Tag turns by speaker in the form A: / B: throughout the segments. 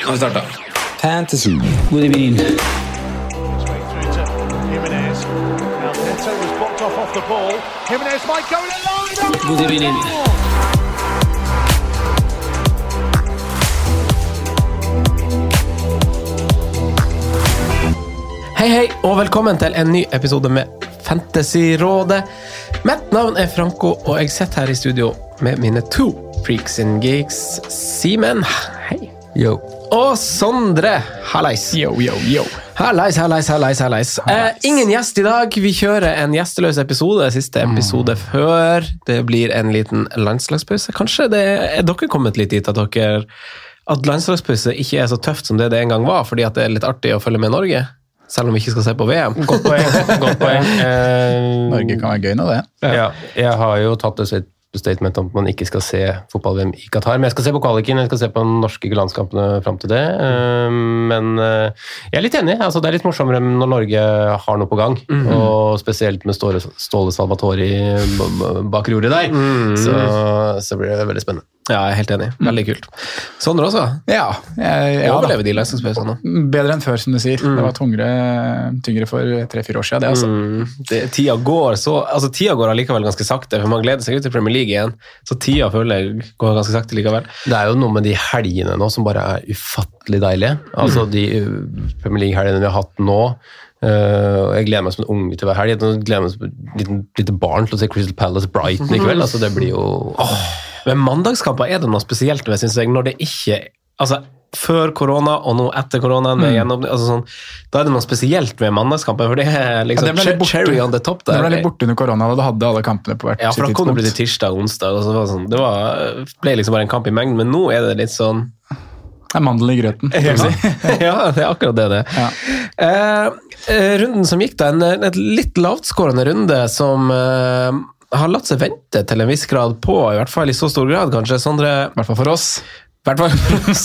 A: Nå har vi starta. Fantasy. God evening. God evening.
B: Hei, hei, og velkommen til en ny episode med Fantasyrådet. Mitt navn er Franco, og jeg sitter her i studio med mine to freaks and geeks. Simen, hei.
C: Yo.
B: Og Sondre, hallais.
C: Yo, yo, yo.
B: Hallais, hallais, hallais. hallais. Eh, ingen gjest i dag. Vi kjører en gjesteløs episode. Siste episode før det blir en liten landslagspause. Kanskje det er dere kommet litt dit at dere at landslagspause ikke er så tøft som det det en gang var, fordi at det er litt artig å følge med Norge? Selv om vi ikke skal se på VM.
D: Godt poeng. Godt poeng. Eh,
C: Norge kan være gøy nå, det.
D: ja, jeg har jo tatt et statement om at man ikke skal se fotball-VM i Qatar. Men jeg skal se på kvaliken, jeg skal se på de norske landskampene fram til det. Eh, Men eh, jeg er litt enig. altså Det er litt morsommere når Norge har noe på gang. Og spesielt med Ståle, Ståle Salvatori bak roret der. Så, så blir det veldig spennende.
B: Ja, jeg er helt enig. Veldig kult. Sondre også.
C: Ja, jeg, ja.
B: Overlever de landslagspausene?
C: Bedre enn før, som du sier. Det var tungere, tyngre for tre-fire år siden. Det, altså.
B: Mm, det, tida går så altså Tida går allikevel ganske sakte, for man gleder seg jo til Premier League igjen. Så tida føler jeg går ganske sakte likevel.
D: Det er jo noe med de helgene nå som bare er ufattelig deilige. Altså de uh, Premier League-helgene vi har hatt nå. uh, jeg gleder meg som en unge til hver helg. Jeg gleder meg som et lite barn til å se Crystal Palace Brighton i kveld. Altså det blir jo åh.
B: Men mandagskamper er det noe spesielt med, synes jeg, når det ikke Altså, før korona og nå etter korona, Mm. altså sånn, da er det noe spesielt med mandagskamper, for det er liksom
C: Ja, det ble litt
B: cherry on the top der.
C: Det ble litt borte under korona, da du hadde alle kampene på hvert
B: Ja, for da kom det til tirsdag og onsdag. Og så var det, sånn, det var, ble liksom bare en kamp i mengden, men nå er det litt sånn
C: Det er mandel i grøten. du si.
B: ja, det er akkurat det det.
C: Ja.
B: Eh, eh, runden som gikk, da, en, en litt lavtskårende runde som eh, har latt seg vente til en viss grad på, i hvert fall i så stor grad, kanskje. Sondre
C: I hvert fall for oss.
B: I hvert fall for oss.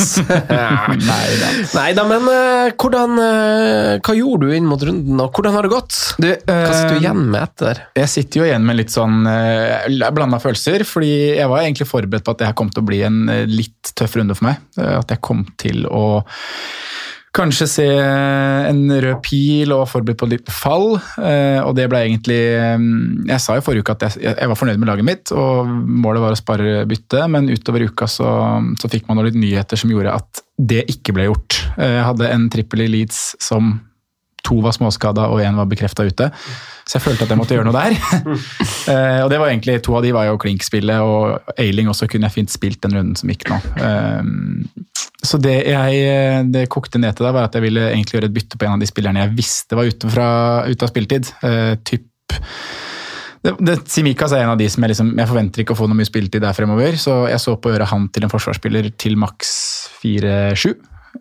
C: Nei da.
B: Men uh, hvordan, uh, hva gjorde du inn mot runden, og hvordan har det gått?
C: Du,
B: Hva sitter du
C: eh,
B: igjen med etter?
C: Jeg sitter jo igjen med litt sånn uh, blanda følelser, fordi jeg var egentlig forberedt på at det her kom til å bli en litt tøff runde for meg. At jeg kom til å kanskje se en rød pil og forberedt på litt fall. eh, og det ble egentlig eh, Jeg sa i forrige uke at jeg, var fornøyd med laget mitt, og målet var å spare bytte, men utover uka så, så fikk man noen nyheter som gjorde at det ikke ble gjort. Eh, Jeg hadde en trippel i Leeds som to var småskada og én var bekrefta ute. Så jeg følte at jeg måtte gjøre noe der. Eh, og det var egentlig, To av de var jo Klink-spillet, og Ailing også kunne jeg fint spilt den runden som gikk nå. Eh, så det jeg det kokte ned til da, var at jeg ville egentlig gjøre et bytte på en av de spillerne jeg visste var ute, fra, ute av spilletid. Eh, typ det, det, Simikas er en av de som jeg, liksom, jeg forventer ikke å få noe mye spilletid der fremover, så jeg så på å gjøre han til en forsvarsspiller til maks 4-7.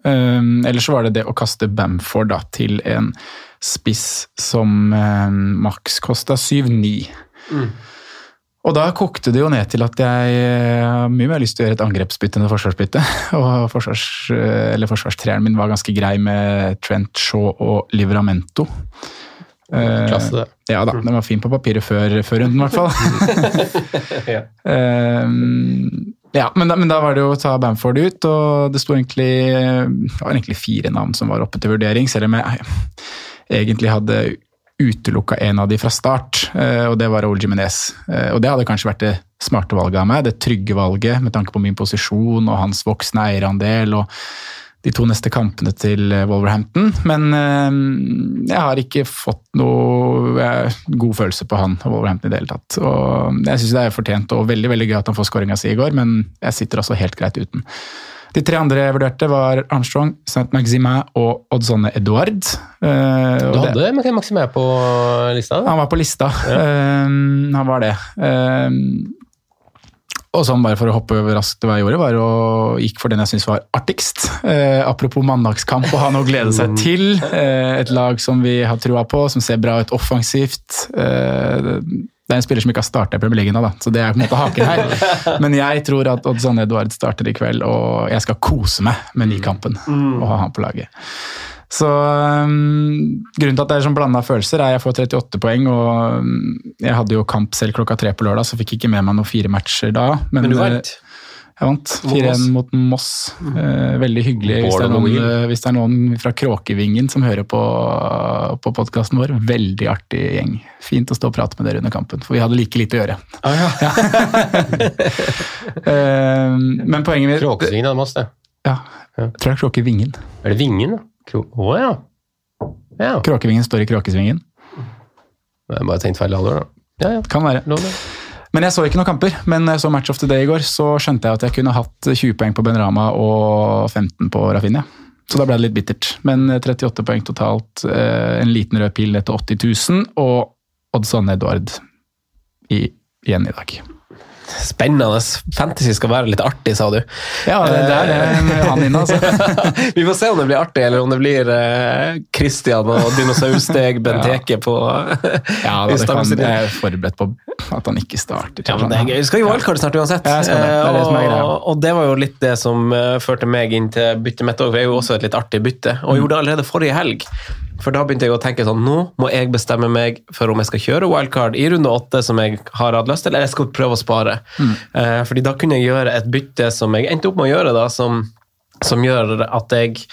C: Um, eller så var det det å kaste Bamford da, til en spiss som um, maks kosta 7-9. Og da kokte det jo ned til at jeg eh, har mye mer lyst til å gjøre et angrepsbytte enn et forsvarsbytte. Og forsvars, eh, forsvarstreeren min var ganske grei med Trent Shaw og Livramento.
D: Klasse, det.
C: Ja da, den var fin på papiret før, før runden, i hvert fall.
D: Ja.
C: Eh, ja, men da, men da var det jo å ta Bamford ut, og det sto egentlig, det var egentlig fire navn som var oppe til vurdering, selv om jeg egentlig hadde utelukka en av de fra start, eh, og det var Raúl Jiménez. Eh, Og det hadde kanskje vært det smarte valget av meg, det trygge valget med tanke på min posisjon og hans voksne eierandel og de to neste kampene til eh, Wolverhampton. Men eh, jeg har ikke fått noe eh, god følelse på han og Wolverhampton i det hele tatt. Og jeg syns det er fortjent og veldig veldig gøy at han får skåringa si i går, men jeg sitter altså helt greit uten. De tre andre jeg vurderte, var Armstrong, St. Maximin og Oddsonne Eduard. Eh,
D: Du
C: hadde det-
D: Maximé på lista?
C: han var på lista. Eh, han var det. Eh, og sånn bare for å hoppe raskt til hva jeg gjorde, var å gikk for den jeg syntes var artigst. Eh, apropos mandagskamp å ha noe å glede seg til. Eh, et lag som vi har trua på, som ser bra ut offensivt. Eh, det er en spiller som ikke har starta i Premier League da, så det er på en måte haken her. Men jeg tror at Oddson Edvard starter i kveld, og jeg skal kose meg med Nykampen og ha han på laget. Så um, Grunnen til at det er sånn blanda følelser, er at jeg får 38 poeng. og um, Jeg hadde jo kamp selv klokka tre på lørdag, så fikk ikke med meg noen fire matcher da.
B: Men du
C: eh,
B: vant?
C: Jeg vant. 4-1 mot Moss. Eh, veldig hyggelig hvis det, er noen, eh, hvis det er noen fra Kråkevingen som hører på, på podkasten vår. Veldig artig gjeng. Fint å stå og prate med dere under kampen, for vi hadde like lite å gjøre. Ja, Eh, men poenget mitt
D: Kråkevingen hadde Moss, det.
C: Ja, jeg tror det er Kråkevingen.
D: Er det Vingen, da? Krå- oh, ja. ja.
C: Kråkevingen står i Kråkesvingen.
D: Jeg har bare tenkt feil alder, da. Ja, ja.
C: Kan være.
D: Lov.
C: Men jeg så ikke noen kamper. Men jeg så Match of the Day i går, så skjønte jeg at jeg kunne hatt 20 poeng på Benrama og 15 på Rafinha. Så da ble det litt bittert. Men 38 poeng totalt, eh, en liten rød pil til 80 000, og Oddson Edward i, igjen i dag.
B: Spennende. Fantasy skal være litt artig, sa du.
C: Ja, det, det er det han inne, altså.
B: Vi får se om det blir artig, eller om det blir eh, Christian og dinosaursteg Benteke på
C: Ja, da, det kan, jeg er forberedt på at han ikke starter.
B: Ja, men det er gøy. Vi skal jo wildcard snart uansett.
C: Ja, det. Det det greia.
B: og, og det var jo litt det som eh, førte meg inn til byttet mitt òg, for jeg er jo også et litt artig bytte. Og jeg gjorde det allerede forrige helg. For da begynte jeg å tenke sånn, nå må jeg bestemme meg for om jeg skal kjøre wildcard i runde åtte, som jeg har hatt lyst til, eller jeg skal prøve å spare. Eh, fordi da kunne jeg gjøre et bytte som jeg endte opp med å gjøre, da, som, som gjør at jeg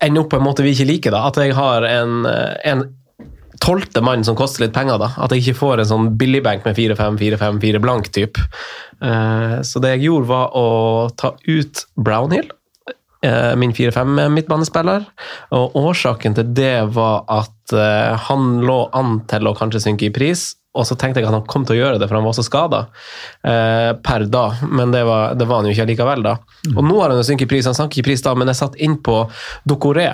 B: ender opp på en måte vi ikke liker. da, At jeg har en, eh, en tolvte mann som koster litt penger. da, At jeg ikke får en sånn billigbank med 4-5, 4-5, 4 blank typ. Eh, Så det jeg gjorde, var å ta ut Brownhill, min 4-5 midtbanespiller. Og årsaken til det var at eh, han lå an til å kanskje synke i pris. Og så tenkte jeg at han kom til å gjøre det, for han var så skada eh, per da. Men det var, det var han jo ikke likevel, da. Og nå har han jo sunket i pris, han sank ikke i pris da, men jeg satt inn på Dokoré.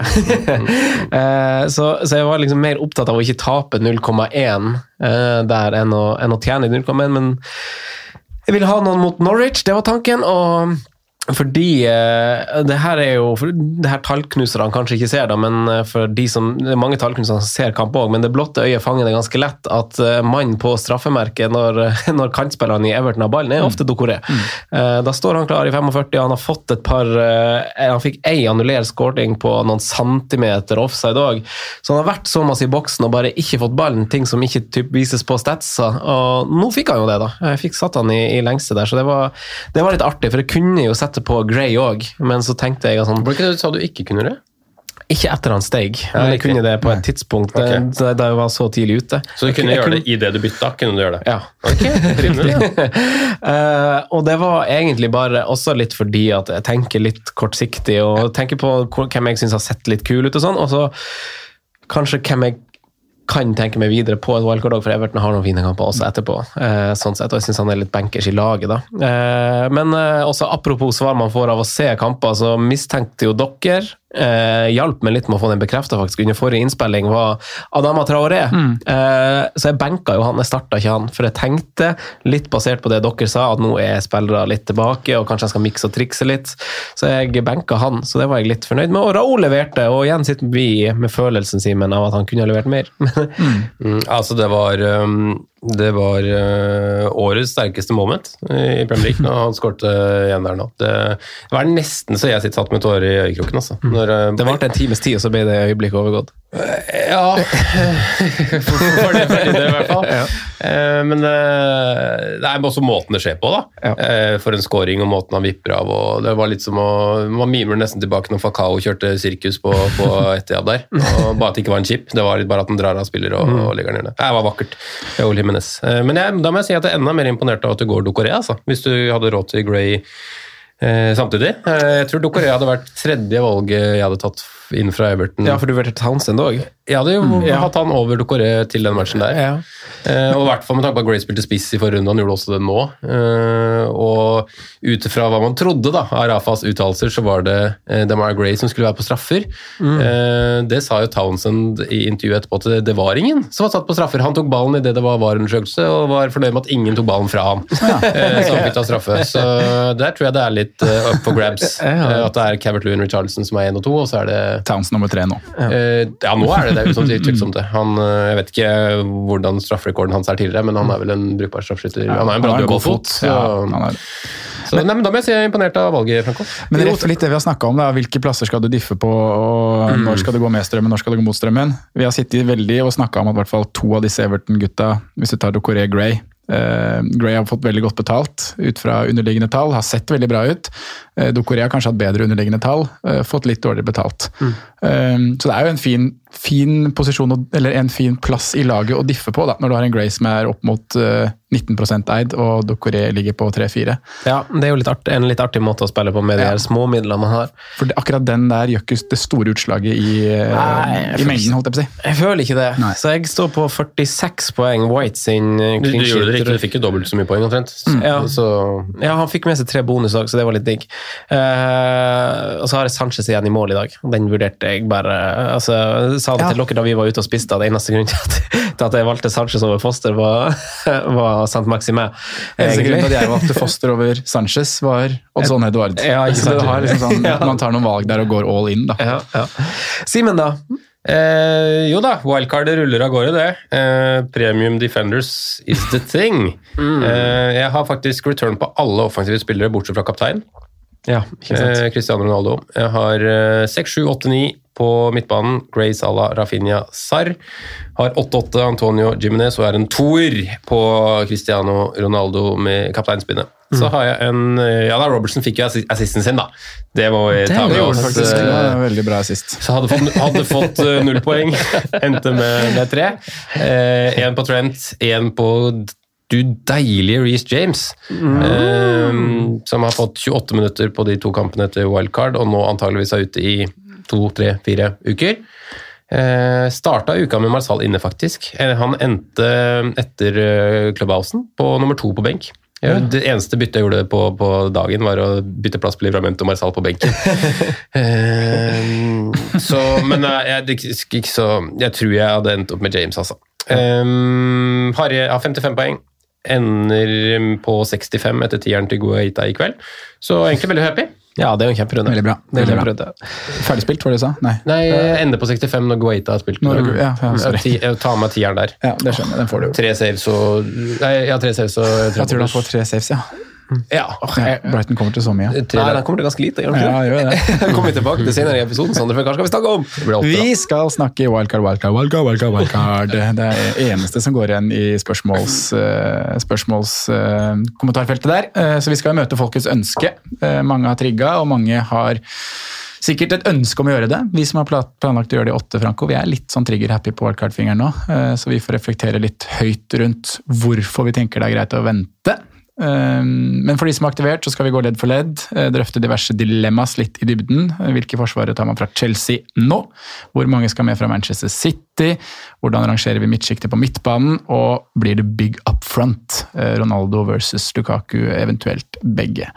B: eh, så, så jeg var liksom mer opptatt av å ikke tape 0,1 eh, der enn å, enn å tjene 0,1, men jeg ville ha noen mot Norwich, det var tanken. og fordi eh, det her er jo det her tallknuserne kanskje ikke ser, da, men eh, for de som, det er mange tallknusere som ser kamp òg, men det blotte øyet fanger det ganske lett at eh, mannen på straffemerket når, når kantspillerne i Everton har ballen, er ofte Dokoré. Mm. da står han klar i 45, han har fått et par Han fikk ei annullert scoring på noen centimeter offside òg, så han har vært så masse i boksen og bare ikke fått ballen, ting som ikke typ, vises på statsa. Og nå fikk han jo det, da. Jeg fikk satt han i, i lengste der, så det var, det var litt artig, for det kunne jo sette på Grey òg, men så tenkte jeg at sånn
D: Var det ikke det du sa du ikke kunne det?
B: Ikke etter han steg, men jeg kunne det på et tidspunkt
D: okay.
B: da, da jeg var så tidlig ute.
D: Så du kunne
B: Jeg
D: gjøre det idet du bytta? kunne du gjøre det?
B: Ja.
D: Ok, rimelig.
B: Eh, og det var egentlig bare også litt fordi at jeg tenker litt kortsiktig og tenker på hvem jeg syns har sett litt kul ut og sånn, og så kanskje hvem jeg kan tenke meg videre på et wildcard òg, for Everton har noen fine kamper også etterpå. eh, sånn sett, Og jeg syns han er litt bankers i laget, da. Eh, men eh, også apropos svar man får av å se kamper, så mistenkte jo dere eh, Hjalp meg litt med å få den bekrefta under forrige innspilling, var Adama Traoré. Eh, så jeg benka jo han, jeg starta ikke han. For jeg tenkte, litt basert på det dere sa, at nå er spillere litt tilbake, og kanskje jeg skal mikse og trikse litt. Så jeg benka han, så det var jeg litt fornøyd med. Og Raoul leverte, og igjen sitter vi med følelsen Simen, av at han kunne ha levert mer.
D: Mm, altså, det var, um, det var uh, årets sterkeste moment i Premier League han skårte igjen der nå. Det, det var nesten så jeg sitter satt med tårer i øyekroken. Altså. Når, uh,
B: Det varte en times tid, og så ble det øyeblikket overgått.
D: Ja For for det, for det i hvert fall. Eh, Men eh, det er også måten det skjer på, da. Eh, For en scoring og måten han vipper av. Det var litt som å Man mimer nesten tilbake når Fakao kjørte sirkus på, på Etiad der. Og bare at det ikke var en chip. Det var bare at han drar av spiller og, og legger den ned. Det var vakkert. Raúl Jimenez. Eh, Men jeg, da må jeg si at jeg er enda mer imponert av at du går Dokoré, altså. Hvis du hadde råd til Gray Eh, samtidig. Eh, jeg tror Dokoré hadde vært tredje valget jeg hadde tatt inn fra Everton.
B: Ja, for du vurderte Townsend òg?
D: Jeg hadde jo hatt han over Dokoré til den matchen der.
B: Ja.
D: Eh, og i hvert fall med tanke på at Gray spilte spiss i forrige runde, han gjorde også det nå. Eh, og ut ifra hva man trodde da, av Rafas uttalelser, så var det eh, Demar Gray som skulle være på straffer. Eh, det sa jo Townsend i intervjuet etterpå at det, det var ingen som var satt på straffer. Han tok ballen idet det var VAR-undersøkelse, og var fornøyd med at ingen tok ballen fra han. Eh, så han fikk ta straffe. Så der tror jeg det er litt eh, up for grabs. Eh, at det er Cavert Lewin Richardson som er én og to, og så er det
C: Townsend nummer tre nå.
D: Eh, ja, nå er det det. er utvilsomt det. Han, eh, jeg vet ikke hvordan strafferekorden hans er tidligere, men han er vel en brukbar straffeskytter. han er en bra dødballfot. Så,
C: Ja, han
D: så nei, men da må jeg si jeg er imponert av valget, Franco.
C: Men ref litt det vi har snakka om, da, hvilke plasser skal du diffe på, og når skal det gå med strømmen, når skal det gå mot strømmen? Vi har sittet veldig og snakka om at i hvert fall to av disse Everton-gutta, hvis du tar Dokoré Gray eh, Gray har fått veldig godt betalt ut fra underliggende tall, har sett veldig bra ut. Uh, Dokoré har kanskje hatt bedre underliggende tall, eh, fått litt dårligere betalt. Eh, så det er jo en fin, fin posisjon, eller en fin plass i laget å diffe på, da, når du har en Gray som er opp mot eh, 19% eid, og Dokoré ligger på 3-4.
B: Ja, det er jo litt art, en litt artig måte å spille på med de
C: Ja.
B: her småmidlene man har.
C: For det, akkurat den der gjør ikke det store utslaget i, eh,
B: Nei,
C: i mengden, holdt jeg på å si.
B: Jeg føler ikke det.
C: Nei.
B: Så jeg står på 46 poeng. White sin eh,
D: Du, du gjorde det riktig, du fikk jo dobbelt så mye poeng omtrent.
B: Ja.
D: Så
B: Ja, han fikk med seg tre bonusdag, så det var litt digg. Uh, og så har jeg Sanchez igjen i mål i dag. og Den vurderte jeg bare altså, Jeg sa det
C: Ja.
B: til dere da vi var ute og spiste, at eneste grunn til at, til at jeg valgte Sanchez over Foster, var, var Sant Maxime.
C: Eneste grunn til at jeg valgte Foster over Sanchez, var Oddson Edward.
B: Ja,
C: så liksom sånn,
B: Ja.
C: Man tar noen valg der og går all in, da.
B: Ja, ja. Simen, da?
D: Eh, jo da, wildcard ruller av gårde, det. Eh, premium Defenders is the thing. Eh, jeg har faktisk return på alle offensive spillere, bortsett fra kaptein.
B: Ja, ikke sant.
D: Eh, Cristiano Ronaldo. Jeg har eh, 6, 7, 8, 9 på midtbanen. Gray Salah, Rafinha, Sarr. Har 8-8 Antonio Jimenez og er en toer på Cristiano Ronaldo med kapteinspinnet. Så har jeg en eh, Ja da, Robertson fikk jo assisten sin, da. Det må vi ta med oss.
C: faktisk. Var veldig bra assist.
D: så hadde fått, hadde fått null poeng. Endte med, med tre. Én på Trent, én på du deilige Reece James. eh, som har fått 28 minutter på de to kampene etter wildcard, og nå antageligvis er ute i to, tre, fire uker. Eh, starta uka med Marsal inne, faktisk. Eh, han endte etter eh, Clubhousen på nummer to på benk. Ja, det eneste byttet jeg gjorde på, på dagen, var å bytte plass på Livramento og Marsal på benken. Eh, så, men jeg, jeg, så, jeg tror jeg hadde endt opp med James, altså. Um, Harry har 55 poeng. Ender på 65 etter tieren til Guaita i kveld. Så egentlig veldig happy.
B: Ja, det er jo en kjemperunde.
C: Veldig bra.
B: Det er
C: Veldig bra. Ferdigspilt, var det du sa? Nei.
D: Nei, jeg ender på 65 når Guaita har spilt.
C: Når, ja, ja, sorry.
D: Jeg, jeg tar med tieren der.
C: Ja, det skjønner jeg. Den får du jo.
D: Tre saves og Nei, ja, tre saves og
C: Jeg tror
D: du
C: får tre saves, ja.
D: Ja.
C: ja. Brighton kommer til så mye.
B: Nei, den kommer til ganske lite. gjør
C: Ja, gjør det.
B: Kommer vi tilbake til senere i episoden, Sander, for hva skal vi snakke om?
C: Vi skal snakke wildcard, wildcard, wildcard. wildcard, wildcard. Det er det eneste som går igjen i spørsmåls, eh, spørsmåls eh, der. Eh, så vi skal møte folkets ønske. Mange har trigga, og mange har sikkert et ønske om å gjøre det. Vi som har planlagt å gjøre det i åtte, Franco, vi er litt sånn trigger-happy på wildcard-fingeren nå. så vi får reflektere litt høyt rundt hvorfor vi tenker det er greit å vente. Eh, Men for de som er aktivert, så skal vi gå ledd for ledd. eh, Drøfte diverse dilemmas litt i dybden. Eh, Hvilke forsvarere tar man fra Chelsea nå? Hvor mange skal med fra Manchester City? Hvordan rangerer vi midtsjiktet på midtbanen? Og blir det big up front? Eh, Ronaldo versus Lukaku, eventuelt begge.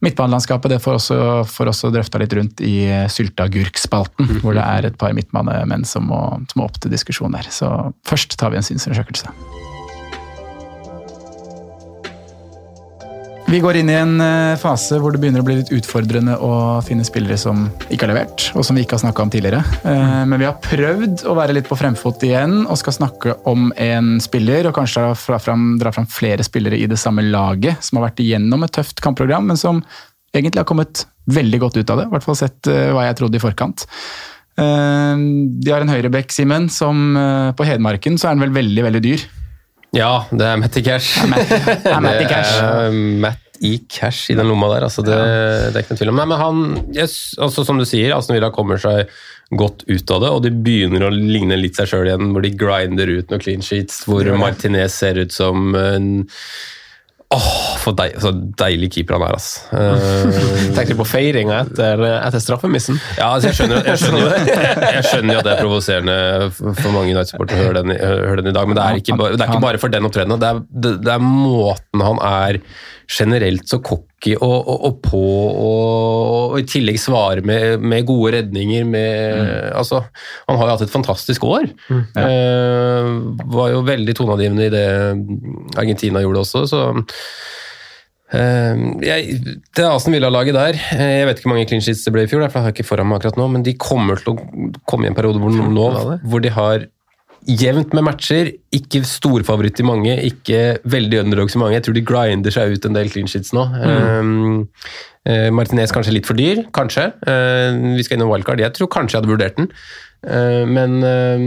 C: Midtbanelandskapet det får også, får også drøfta litt rundt i sylteagurkspalten, mm -hmm. hvor det er et par midtbanemenn som må, som må opp til diskusjon der. Så først tar vi en synsundersøkelse. Vi går inn i en eh, fase hvor det begynner å bli litt utfordrende å finne spillere som ikke har levert, og som vi ikke har snakka om tidligere. Eh, Men vi har prøvd å være litt på fremfot igjen og skal snakke om en spiller, og kanskje dra fram, dra fram flere spillere i det samme laget, som har vært igjennom et tøft kampprogram, men som egentlig har kommet veldig godt ut av det. I hvert fall sett eh, hva jeg trodde i forkant. De har en høyrebekk, Simen, som på Hedmarken så er han vel veldig, veldig dyr.
D: Ja, det er Cash.
C: er Matty Cash.
D: Det er Matt i cash i den lomma der, altså det, det er ikke noe tvil om. Nei, men han, yes, altså som du sier, Aston Villa kommer seg godt ut av det, og de begynner å ligne litt seg sjøl igjen, hvor de grinder ut noen clean sheets, hvor Martinez ser ut som en Åh, for deil, så deilig keeper han er, ass. Uh,
B: Tenkte på feiringa etter, etter straffemissen?
D: Ja, altså jeg, skjønner, jeg, skjønner jeg skjønner jo at det er provoserende for mange United-supportere å høre den, høre den i dag, men det er ikke det er ikke bare for den opptredenen. Det, det, det er måten han er generelt så cocky og, og, og på, og, i tillegg svarer med, med gode redninger. Med, altså, han har jo hatt et fantastisk år. Eh, var jo veldig toneangivende i det Argentina gjorde også, så Eh, jeg, det Asen Villa-laget der eh, Jeg vet ikke hvor mange clean sheets det ble i fjor, derfor har jeg ikke foran meg akkurat nå, men de kommer til å komme i en periode hvor, nå, hvor de har jevnt med matcher, ikke storfavoritt i mange, ikke veldig underdogs i mange. Jeg tror de grinder seg ut en del clean sheets nå. Mm. Um, uh, Martinez kanskje litt for dyr, kanskje. Uh, vi skal innom wildcard. Jeg tror kanskje jeg hadde vurdert den. Eh, men uh,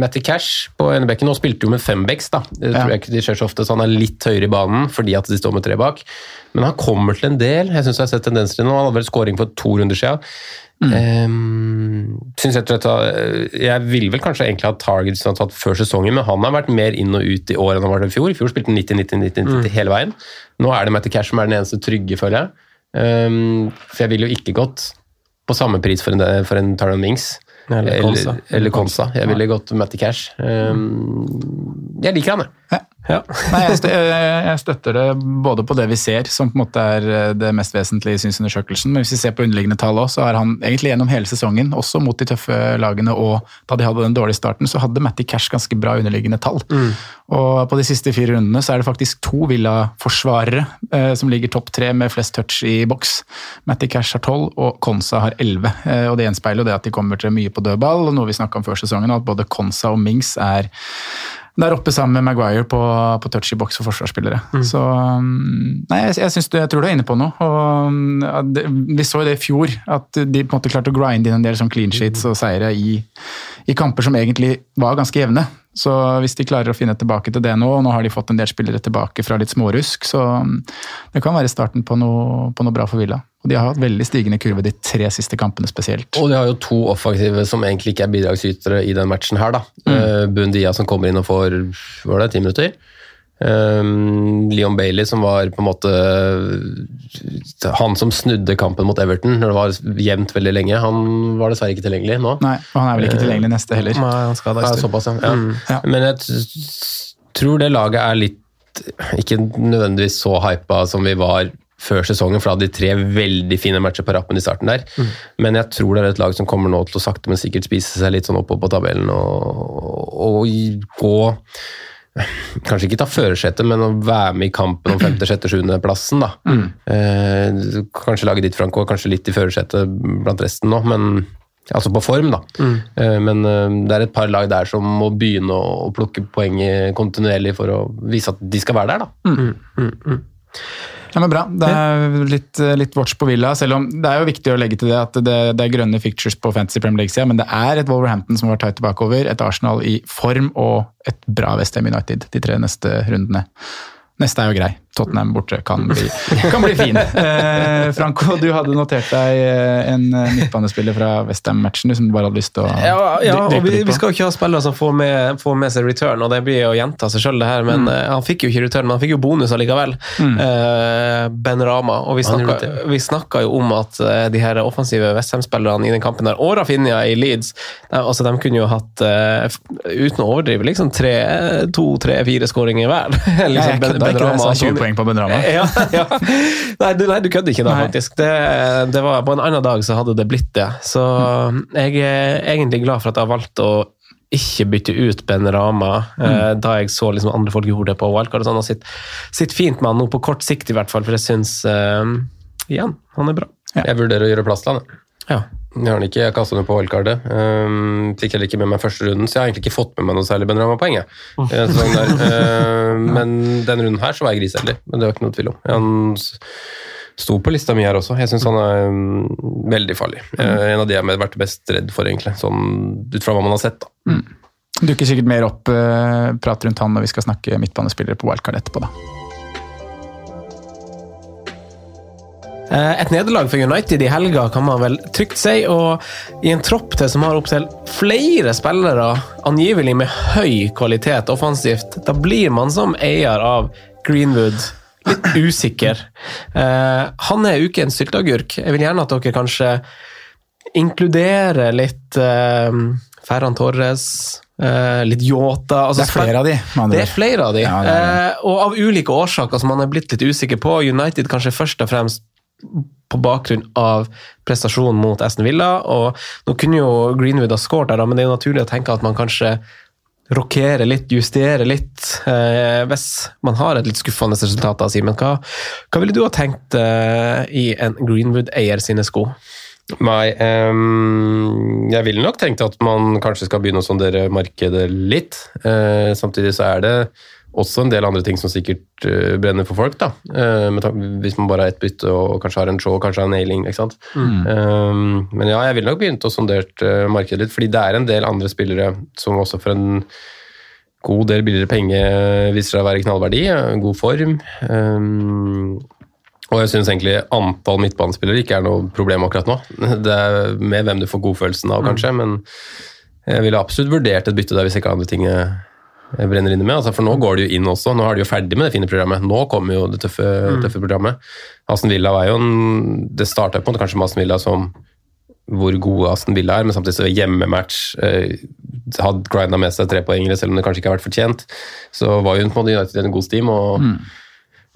D: Matty Cash på enebekken nå spilte jo med fembacks, da. Det
C: Ja.
D: tror jeg ikke de skjer så ofte, så han er litt høyere i banen fordi at de står med tre bak. Men han kommer til en del. Jeg syns jeg har sett tendenser til nå. Han hadde vel scoring for to runder siden. Um, synes jeg, jeg ville vel kanskje egentlig ha targets han har tatt før sesongen, men han har vært mer inn og ut i år enn han var i fjor. I fjor spilte han 90-90-90 hele veien. Nå er det Matty Cash som er den eneste trygge, føler jeg. Um, for jeg ville jo ikke gått på samme pris for en, for en Taran Mings.
B: Eller Konsa.
D: Eller, eller Konsa. Jeg ville gått Matty Cash. Um, jeg liker han, jeg.
B: Ja.
C: Nei, jeg, stø jeg jeg støtter det både på det vi ser, som på en måte er eh, det mest vesentlige i synsundersøkelsen, men hvis vi ser på underliggende tall også, så har han egentlig gjennom hele sesongen, også mot de tøffe lagene og da de hadde den dårlige starten, så hadde Matty Cash ganske bra underliggende tall. Og på de siste fire rundene så er det faktisk to Villa-forsvarere eh, som ligger topp tre med flest touch i boks. Matty Cash har tolv, og Konsa har elleve. Eh, og det gjenspeiler jo det at de kommer til mye på dødball, og noe vi snakka om før sesongen, at både Konsa og Mings er der oppe sammen med Maguire på, på touch i boks for forsvarsspillere. Så um, Nei, jeg, jeg, du, jeg tror du er inne på noe. Og, um, det, vi så jo det i fjor, at de på en måte klarte å grinde inn en del sånn clean sheets og seire i, i kamper som egentlig var ganske jevne. Så hvis de klarer å finne tilbake til det nå, og nå har de fått en del spillere tilbake fra litt smårusk, så um, det kan være starten på noe, på noe bra for Villa. Og de har hatt veldig stigende kurve de tre siste kampene spesielt.
D: Og de har jo to offensive som egentlig ikke er bidragsytere i den matchen her, da. Mm. Bundia som kommer inn og får var det, ti minutter. Um, Leon Bailey som var på en måte han som snudde kampen mot Everton når det var jevnt veldig lenge. Han var dessverre ikke tilgjengelig nå.
C: Nei, og han er vel ikke tilgjengelig neste heller.
B: Nei, han skadet
D: Ja,
B: en
D: såpass, ja. ja.
B: Mm.
C: Ja.
D: Men jeg t- tror det laget er litt Ikke nødvendigvis så hypa som vi var før sesongen, for da hadde de tre veldig fine matcher på rappen i starten der. Men jeg tror det er et lag som kommer nå til å sakte, men sikkert spise seg litt sånn oppover på tabellen og, og gå Kanskje ikke ta førersetet, men å være med i kampen om femte, sjette, sjuendeplassen. da. Eh, kanskje lage ditt, Franco, kanskje litt i førersetet blant resten nå, men Altså på form, da. Eh, Men eh, det er et par lag der som må begynne å, å plukke poeng kontinuerlig for å vise at de skal være der, da.
C: Ja, men bra. Det er litt, litt watch på Villa, selv om det er jo viktig å legge til det at det, det er grønne fictures på Fantasy Premier League-sida, men det er et Wolverhampton som har tight tilbakeover, et Arsenal i form og et bra Westham United de tre neste rundene. Neste er jo grei. Tottenham borte kan bli, kan bli fin. Eh, Franco, du hadde notert deg eh, en eh, midtbanespiller fra Westham-matchen som du bare hadde lyst til å
B: Ja, ja og vi, vi skal jo ikke ha spillere som får med, får med seg return, og det blir jo å gjenta seg sjøl, det her. Men
C: Mm.
B: eh, han fikk jo ikke return, men han fikk jo bonus allikevel. Eh, ben Rama. Og vi snakka, vi snakka jo om at de her offensive Westham-spillerne i den kampen der, og Rafinha i Leeds, de, altså, de kunne jo hatt, uten å overdrive, liksom tre, to, tre, fire skåringer hver. Liksom, Ben- Ben Rama
C: sa
B: og
C: 20
B: Tony-
C: poeng på Ben Rama.
B: ja, ja. Nei, du, nei, du kødder ikke da,
C: Nei.
B: faktisk. Det, det var, på en annen dag så hadde det blitt det. Så jeg er egentlig glad for at jeg har valgt å ikke bytte ut Ben Rama, eh, da jeg så liksom andre folk gjorde det på wildcard. og sånn, og sitt, sitt fint med han nå på kort sikt, i hvert fall, for jeg syns uh, igjen, han er bra.
D: Jeg vurderer å gjøre plass til han.
B: Ja.
D: Jeg har den ikke, jeg kastet den på wildcardet. Um, fikk heller ikke med meg første runden, så jeg har egentlig ikke fått med meg noe særlig der. Uh, men denne runden her så var jeg griseheldig, men det var ikke noe tvil om. Han sto på lista mi her også. Jeg syns han er um, veldig farlig. Uh, en av de jeg har vært best redd for, egentlig. Sånn ut fra hva man har sett. da.
C: Dukker sikkert mer opp uh, prat rundt han når vi skal snakke midtbanespillere på wildcard etterpå, da.
B: Et nederlag for United i helga kan man vel trygt si, og i en tropp til som har opptil flere spillere, angivelig med høy kvalitet offensivt, da blir man som eier av Greenwood, litt usikker. Eh, han er ukens sylteagurk. Jeg vil gjerne at dere kanskje inkluderer litt eh, Ferran Torres, Uh, litt Yota altså,
C: Det er flere av de.
B: Det er flere av de.
C: Ja, det er det.
B: Uh, og av ulike årsaker som man er blitt litt usikker på. United kanskje først og fremst på bakgrunn av prestasjonen mot Aston Villa. og Nå kunne jo Greenwood ha skåret der, men det er jo naturlig å tenke at man kanskje rokerer litt, justerer litt, eh, hvis man har et litt skuffende resultat. Simen. Hva, hva ville du ha tenkt eh, i en Greenwood-eier sine sko?
D: Nei, um, jeg ville nok tenkt at man kanskje skal begynne å sondere markedet litt. Eh, samtidig så er det også en del andre ting som sikkert eh, brenner for folk. da. Eh, hvis man bare har ett bytte og kanskje har en show, kanskje har en nailing. ikke sant? Ehm, men ja, jeg ville nok begynt å sondert eh, markedet litt, fordi det er en del andre spillere som også for en god del billigere penge viser seg å være knallverdi, eh, god form. Og jeg syns egentlig antall midtbanespillere ikke er noe problem akkurat nå. Det er med hvem du får godfølelsen av, kanskje, men jeg ville absolutt vurdert et bytte der hvis ikke andre ting eh, brenner inne med. Altså, for nå går det jo inn også. Nå er de jo ferdig med det fine programmet. Nå kommer jo det tøffe, tøffe programmet. Aston Villa var jo en Det starta på en måte kanskje med Aston Villa som hvor gode Aston Villa er, men samtidig så hjemmematch eh, hadde grinda med seg tre poengere, selv om det kanskje ikke har vært fortjent. Så var jo på en måte United en god steam. og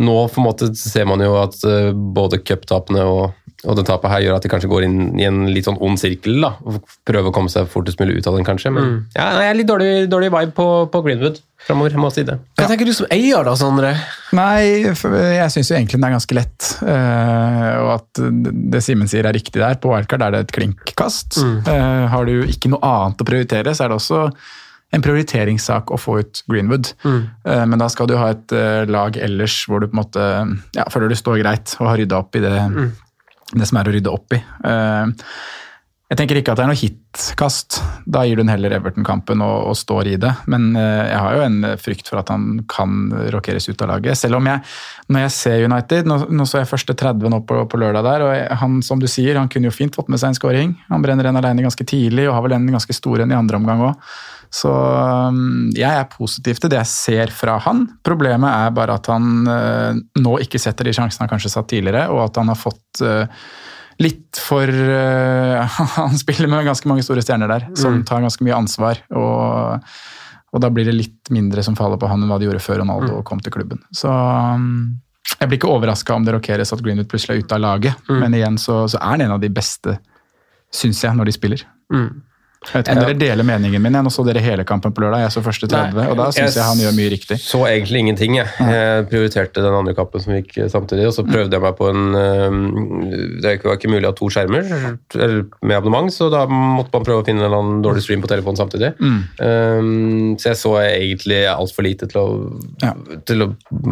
D: nå på en måte ser man jo at eh, både cuptapene og, og det tapet her gjør at de kanskje går inn i en litt sånn ond sirkel. da, og Prøver å komme seg fortest mulig ut av den, kanskje. Men ja, jeg er litt dårlig, dårlig vibe på, på Greenwood framover. Jeg må si det.
B: Hva tenker du som eier, da, Sondre?
C: Nei, jeg syns jo egentlig den er ganske lett. Uh, og at det Simen sier er riktig der. På wildcard er det et klinkkast. Eh, har du ikke noe annet å prioritere, så er det også en prioriteringssak å få ut Greenwood. Eh, men da skal du ha et lag ellers hvor du på en måte ja, føler du står greit og har rydda opp i det, det som er å rydde opp i. Eh, jeg tenker ikke at det er noe hitkast. Da gir du den heller Everton-kampen og, og står i det. Men eh, jeg har jo en frykt for at han kan rokeres ut av laget. Selv om jeg, når jeg ser United Nå, nå så jeg første 30 nå på, på lørdag der, og han som du sier, han kunne jo fint fått med seg en scoring. Han brenner en alene ganske tidlig og har vel en ganske stor en i andre omgang òg. Så um, jeg er positiv til det jeg ser fra han. Problemet er bare at han eh, nå ikke setter de sjansene han kanskje satt tidligere, og at han har fått eh, litt for eh, Han spiller med ganske mange store stjerner der, som tar ganske mye ansvar. Og, og da blir det litt mindre som faller på han enn hva de gjorde før Ronaldo kom til klubben. Så um, jeg blir ikke overraska om det rokeres at Greenwood plutselig er ute av laget, men igjen så, så er han en av de beste, syns jeg, når de spiller. Jeg vet ikke om dere deler meningen min. Jeg nå så dere hele kampen på lørdag. Jeg så første 30, og da syns jeg han gjør mye riktig.
D: Så egentlig ingenting, jeg. Jeg prioriterte den andre kampen som gikk samtidig, og så prøvde jeg meg på en Det var ikke mulig å ha to skjermer med abonnement, så da måtte man prøve å finne en eller annen dårlig stream på telefonen samtidig. Øhm, så jeg så egentlig altfor lite til å,
C: Ja.
D: til å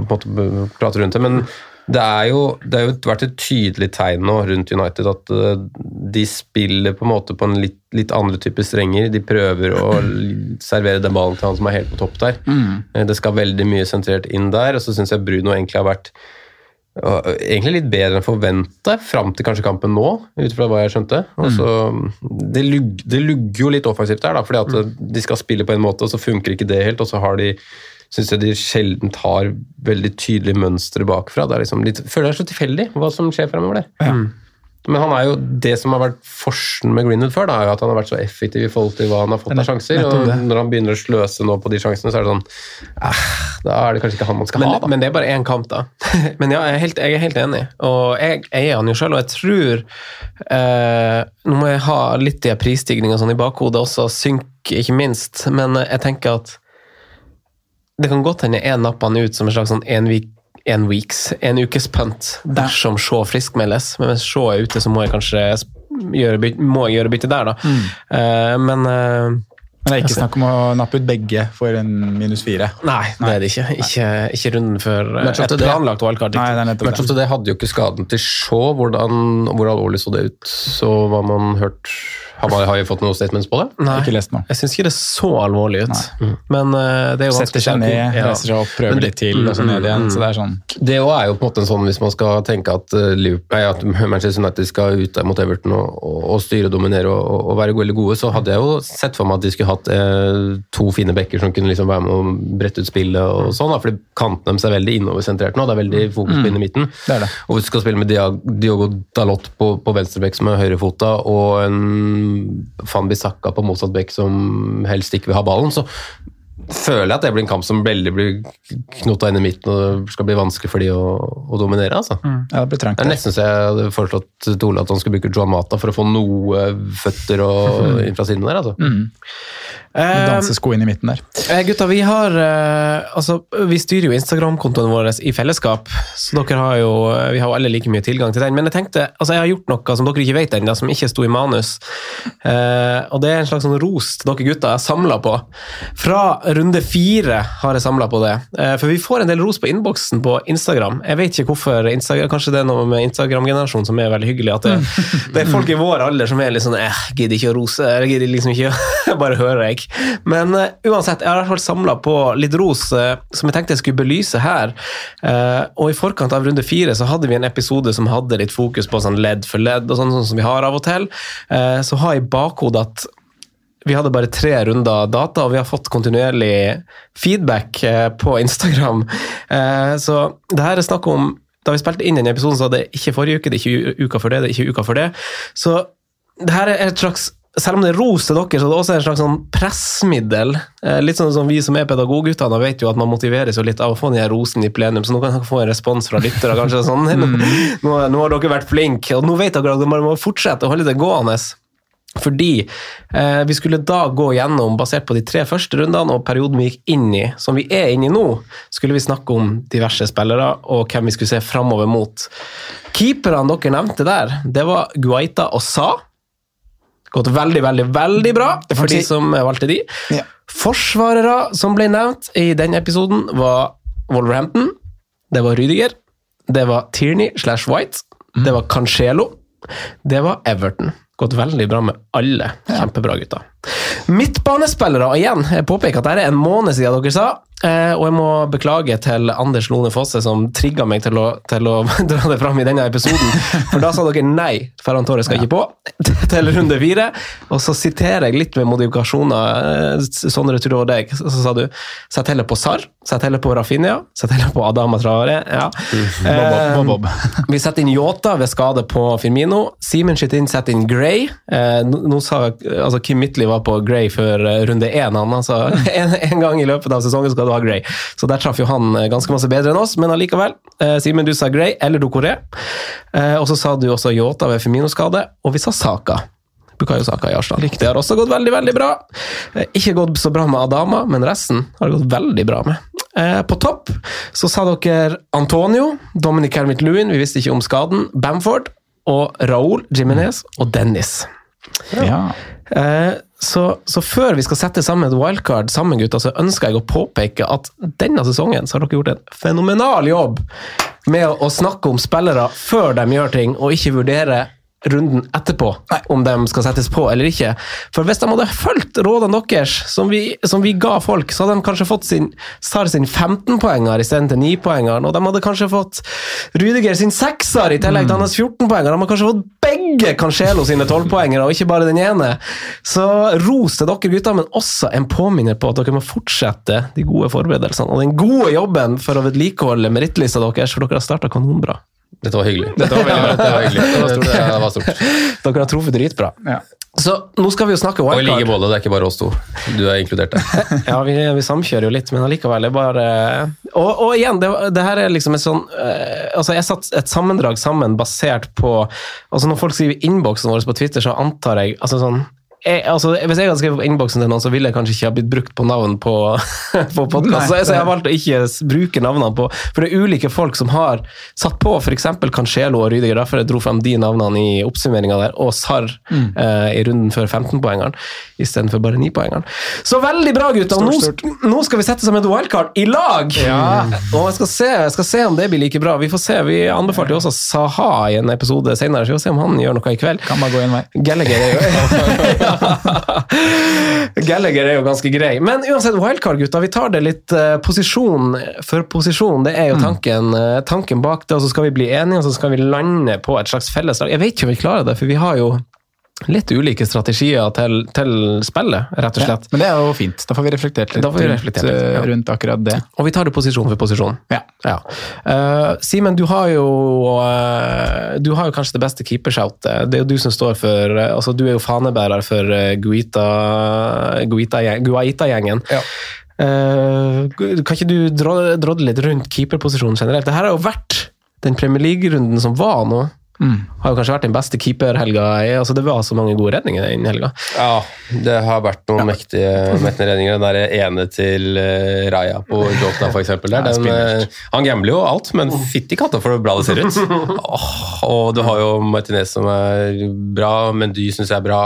D: måte, prate rundt det. men det er, jo, det har jo vært et tydelig tegn nå rundt United at eh, de spiller på en måte på en litt, litt andre type strenger. De prøver å servere den ballen til han som er helt på topp der. Mm. Det skal veldig mye sentrert inn der, og så syns jeg Bruno egentlig har vært egentlig litt bedre enn forventa fram til kanskje kampen nå, ut fra hva jeg skjønte. Og så, det, lugger, det lugger jo litt offensivt der, da, fordi at de skal spille på en måte, og så funker ikke det helt, og så har de syns jeg de sjelden har veldig tydelige mønstre bakfra. Det er liksom litt, føler jeg er så tilfeldig hva som skjer fremover der. Ja. Men han er jo det som har vært forsen med Greenwood før, da, er jo at han har vært så effektiv i forhold til hva han har fått av sjanser. Og når han begynner å sløse nå på de sjansene, så er det sånn eh, Da er det kanskje ikke han man skal
B: Men,
D: ha, da.
B: men det er bare én kamp, da. Men ja, jeg er helt, jeg er helt enig. Og jeg eier han jo sjøl, og jeg tror eh, Nå må jeg ha litt de prisstigninga sånn i bakhodet også, synk ikke minst, men jeg tenker at det kan godt hende jeg napper han ut som en slags sånn en, week, en weeks, en ukes punt, dersom Shaw friskmeldes. Men hvis Shaw er ute, så må jeg kanskje gjøre, byt, må jeg gjøre bytte der, da. Eh, men uh,
C: Men det er ikke snakk om å nappe ut begge for en minus fire.
B: Nei, det er det ikke. Ikke, ikke runden før eh,
D: Men så
B: et
D: det-
B: planlagt wildcard.
D: Men så det hadde jo ikke skaden til Shaw. Hvordan, hvor alvorlig så det ut? Så hva man hørt Har, man, har vi fått noen statements på det?
B: Nei.
C: Ikke lest noe.
B: Jeg syns ikke det så alvorlig ut. Men uh, det er jo
C: Setter seg ned.
B: Ja.
C: reiser seg opp, prøver
D: det-
C: litt til, og så ned igjen. Så det er sånn
D: Det òg er jo på en måte en sånn hvis man skal tenke at, eh, nei, at Manchester United skal ut der mot Everton og, og, og styre og dominere og, og være veldig gode, så hadde jeg jo sett for meg at de skulle hatt eh, to fine bekker som kunne liksom være med å brette ut spillet og sånn, da, fordi kanten deres er veldig innoversentrert nå. Det er veldig fokus på inn i midten.
C: Det er det.
D: Og hvis du skal spille med Diogo Dalot på, på venstrebekk som er høyrefota, og en Van Bissaka på motsatt bekk som helst ikke vil ha ballen, så føler jeg at det blir en kamp som veldig blir knota inn i midten, og det skal bli vanskelig for de å, å dominere. altså.
C: Ja, det blir trangt.
D: Er nesten så jeg hadde foreslått til Ole at han skulle bruke Joan Mata for å få noe føtter og inn fra siden der. altså.
C: Med Dansesko inn i midten der.
B: Eh, gutta, vi har eh, altså, vi styrer jo Instagram-kontoen vår i fellesskap, så dere har jo, vi har jo alle like mye tilgang til den. Men jeg tenkte, altså jeg har gjort noe som dere ikke vet ennå, som ikke sto i manus. Eh, og det er en slags sånn ros til dere gutta jeg samla på. Fra runde fire har jeg samla på det. Eh, for vi får en del ros på innboksen på Instagram. Jeg vet ikke hvorfor, Instagram, kanskje det er noe med Instagram-generasjonen som er veldig hyggelig. At det, det er folk i vår alder som er litt sånn eh, gidder ikke å rose, eller gidder liksom ikke å bare hører jeg. Men uh, uansett, jeg har i hvert fall samla på litt ros uh, som jeg tenkte jeg skulle belyse her. Eh, og i forkant av runde fire så hadde vi en episode som hadde litt fokus på sånn ledd for ledd, og sånn, sånn som vi har av og til. Så jeg i bakhodet at vi hadde bare tre runder data, og vi har fått kontinuerlig feedback på Instagram. Så det her er snakk om Da vi spilte inn den episoden, så var det ikke forrige uke, det er ikke uka før det, det er ikke uka før det. Så det her er et slags selv om det er ros til dere, så er det også en slags sånn pressmiddel. Eh, litt sånn som vi som er pedagogguttene vet jo at man motiveres jo litt av å få den rosen i plenum, så nå kan dere få en respons fra lyttere. kanskje sånn, nå, nå, nå har dere vært flinke, og nå vet dere at dere må fortsette å holde det gående. Fordi eh, vi skulle da gå gjennom, basert på de tre første rundene og perioden vi gikk inn i, som vi er inne i nå, skulle vi snakke om diverse spillere og hvem vi skulle se framover mot. Keeperne dere nevnte der, det var Guaita og Sa. Gått veldig, veldig, veldig bra for de som valgte de.
C: Ja.
B: Forsvarere som ble nevnt i den episoden, var Wolverhampton, det var Rydiger, det var Tierney slash White, det var Cancelo, det var Everton. Gått veldig bra med alle. Kjempebra, gutter. Midtbanespillere, og igjen, jeg påpeker at dette er en måned siden dere sa, eh, og jeg må beklage til Anders Lone Fosse som trigga meg til å, til å dra det fram i denne episoden. For da sa dere nei, Ferran Torres skal ikke på, til runde fire. Og så siterer jeg litt med modifikasjoner. eh, Sondre Turå og deg. Så sa du sett heller på Sarr, sett heller på Rafinha, sett heller på Adama Traore. Ja. Eh,
C: Bob, Bob, Bob.
B: vi setter inn Yota ved skade på Firmino. Simen sitter inn, setter inn Gray. Eh, nå sa altså Kim Midtly var på Gray før eh, runde én. Han, altså, en, en gang i løpet av sesongen skal du ha Gray. Så der traff jo han eh, ganske masse bedre enn oss, men allikevel. Eh, Simen, du sa Gray eller Dokoré. Eh, og så sa du også Yota ved Femino-skade, og vi sa Saka. Bukayo Saka i Arsenal. Det har også gått veldig veldig bra. Eh, Ikke gått så bra med Adama, men resten har det gått veldig bra med. Eh, På topp så sa dere Antonio, Dominic Hermit Lewin, vi visste ikke om skaden, Bamford og Raúl Jiminez og Dennis.
C: Ja.
B: Eh, Så, så før vi skal sette sammen et wildcard sammen, gutta, så ønsker jeg å påpeke at denne sesongen så har dere gjort en fenomenal jobb med å, å snakke om spillere før de gjør ting, og ikke vurdere runden etterpå om de skal settes på eller ikke. For hvis de hadde fulgt rådene deres, som vi, som vi ga folk, så hadde de kanskje fått sin Sar sin 15-poenger istedenfor til 9-poengeren, og de hadde kanskje fått Rudiger sin 6-er i tillegg til hans 14-poenger. De hadde kanskje fått begge Cancelo sine 12-poengere, og ikke bare den ene. Så ros til dere gutter, men også en påminner på at dere må fortsette de gode forberedelsene og den gode jobben for å vedlikeholde merittlista deres, for dere har starta kanonbra.
D: Dette var hyggelig.
B: Dette var veldig bra.
D: Det var hyggelig. Det var stort. Det var stort.
B: Dere har truffet dritbra.
C: Ja.
B: Så nå skal vi jo snakke wildcard.
D: Og i like måte, det er ikke bare oss to. Du er inkludert der.
B: Ja, vi, vi samkjører jo litt, men allikevel. Det er bare Og, og igjen, det, det her er liksom et sånn uh, Altså, jeg satt et sammendrag sammen basert på Altså, når folk skriver innboksen vår på Twitter, så antar jeg altså sånn jeg, altså, Hvis jeg hadde skrevet på innboksen til noen, så ville jeg kanskje ikke ha blitt brukt på navn på, på podkast. Så, så jeg har valgt å ikke bruke navnene på For det er ulike folk som har satt på f.eks. Cancelo og Rydiger. Derfor jeg dro frem de navnene i oppsummeringa der, og Sarr
C: Mm.
B: eh, i runden før 15-poengeren istedenfor bare 9-poengeren. Så veldig bra, gutter! Nå, nå skal vi sette sammen et wildcard i lag! Ja. Og jeg skal, se, jeg skal se om det blir like bra. Vi får se. Vi anbefalte jo også Saha i en episode senere, så vi får se om han gjør noe i kveld.
C: Kan bare gå en vei.
B: Gallagher er jo Gallagher er jo ganske grei. Men uansett, wildcard, gutta. Vi tar det litt uh, posisjon for posisjon. Det er jo tanken, uh, tanken bak det, og så skal vi bli enige, og så skal vi lande på et slags felleslag. Jeg vet ikke om vi klarer det, for vi har jo litt ulike strategier til, til spillet, rett og
C: Ja,
B: slett.
C: men det er jo fint. Da får vi reflektert litt
B: vi
C: rundt,
B: reflektert litt, ja.
C: eh, rundt akkurat det.
B: Og vi tar det posisjon for posisjon.
C: Ja.
B: Eh, Simen, du har jo uh, Du har jo kanskje det beste keepershoutet. Det er jo du som står for uh, altså Du er jo fanebærer for uh, Guaita-gjengen. Guaita kan ikke du drodle litt rundt keeperposisjonen generelt? Dette har jo vært den Premier League-runden som var nå. Har jo kanskje vært den beste keeperhelga. i- Altså, det var så mange gode redninger den helga.
D: Ja, det har vært noen mektige, mektige redninger. Den der ene til eh, Raja på Jota, den, eh, han gambler jo alt, men fytti katta for hvor bra det ser ut. Oh, og du har jo Martinez som er bra, men du syns jeg er bra.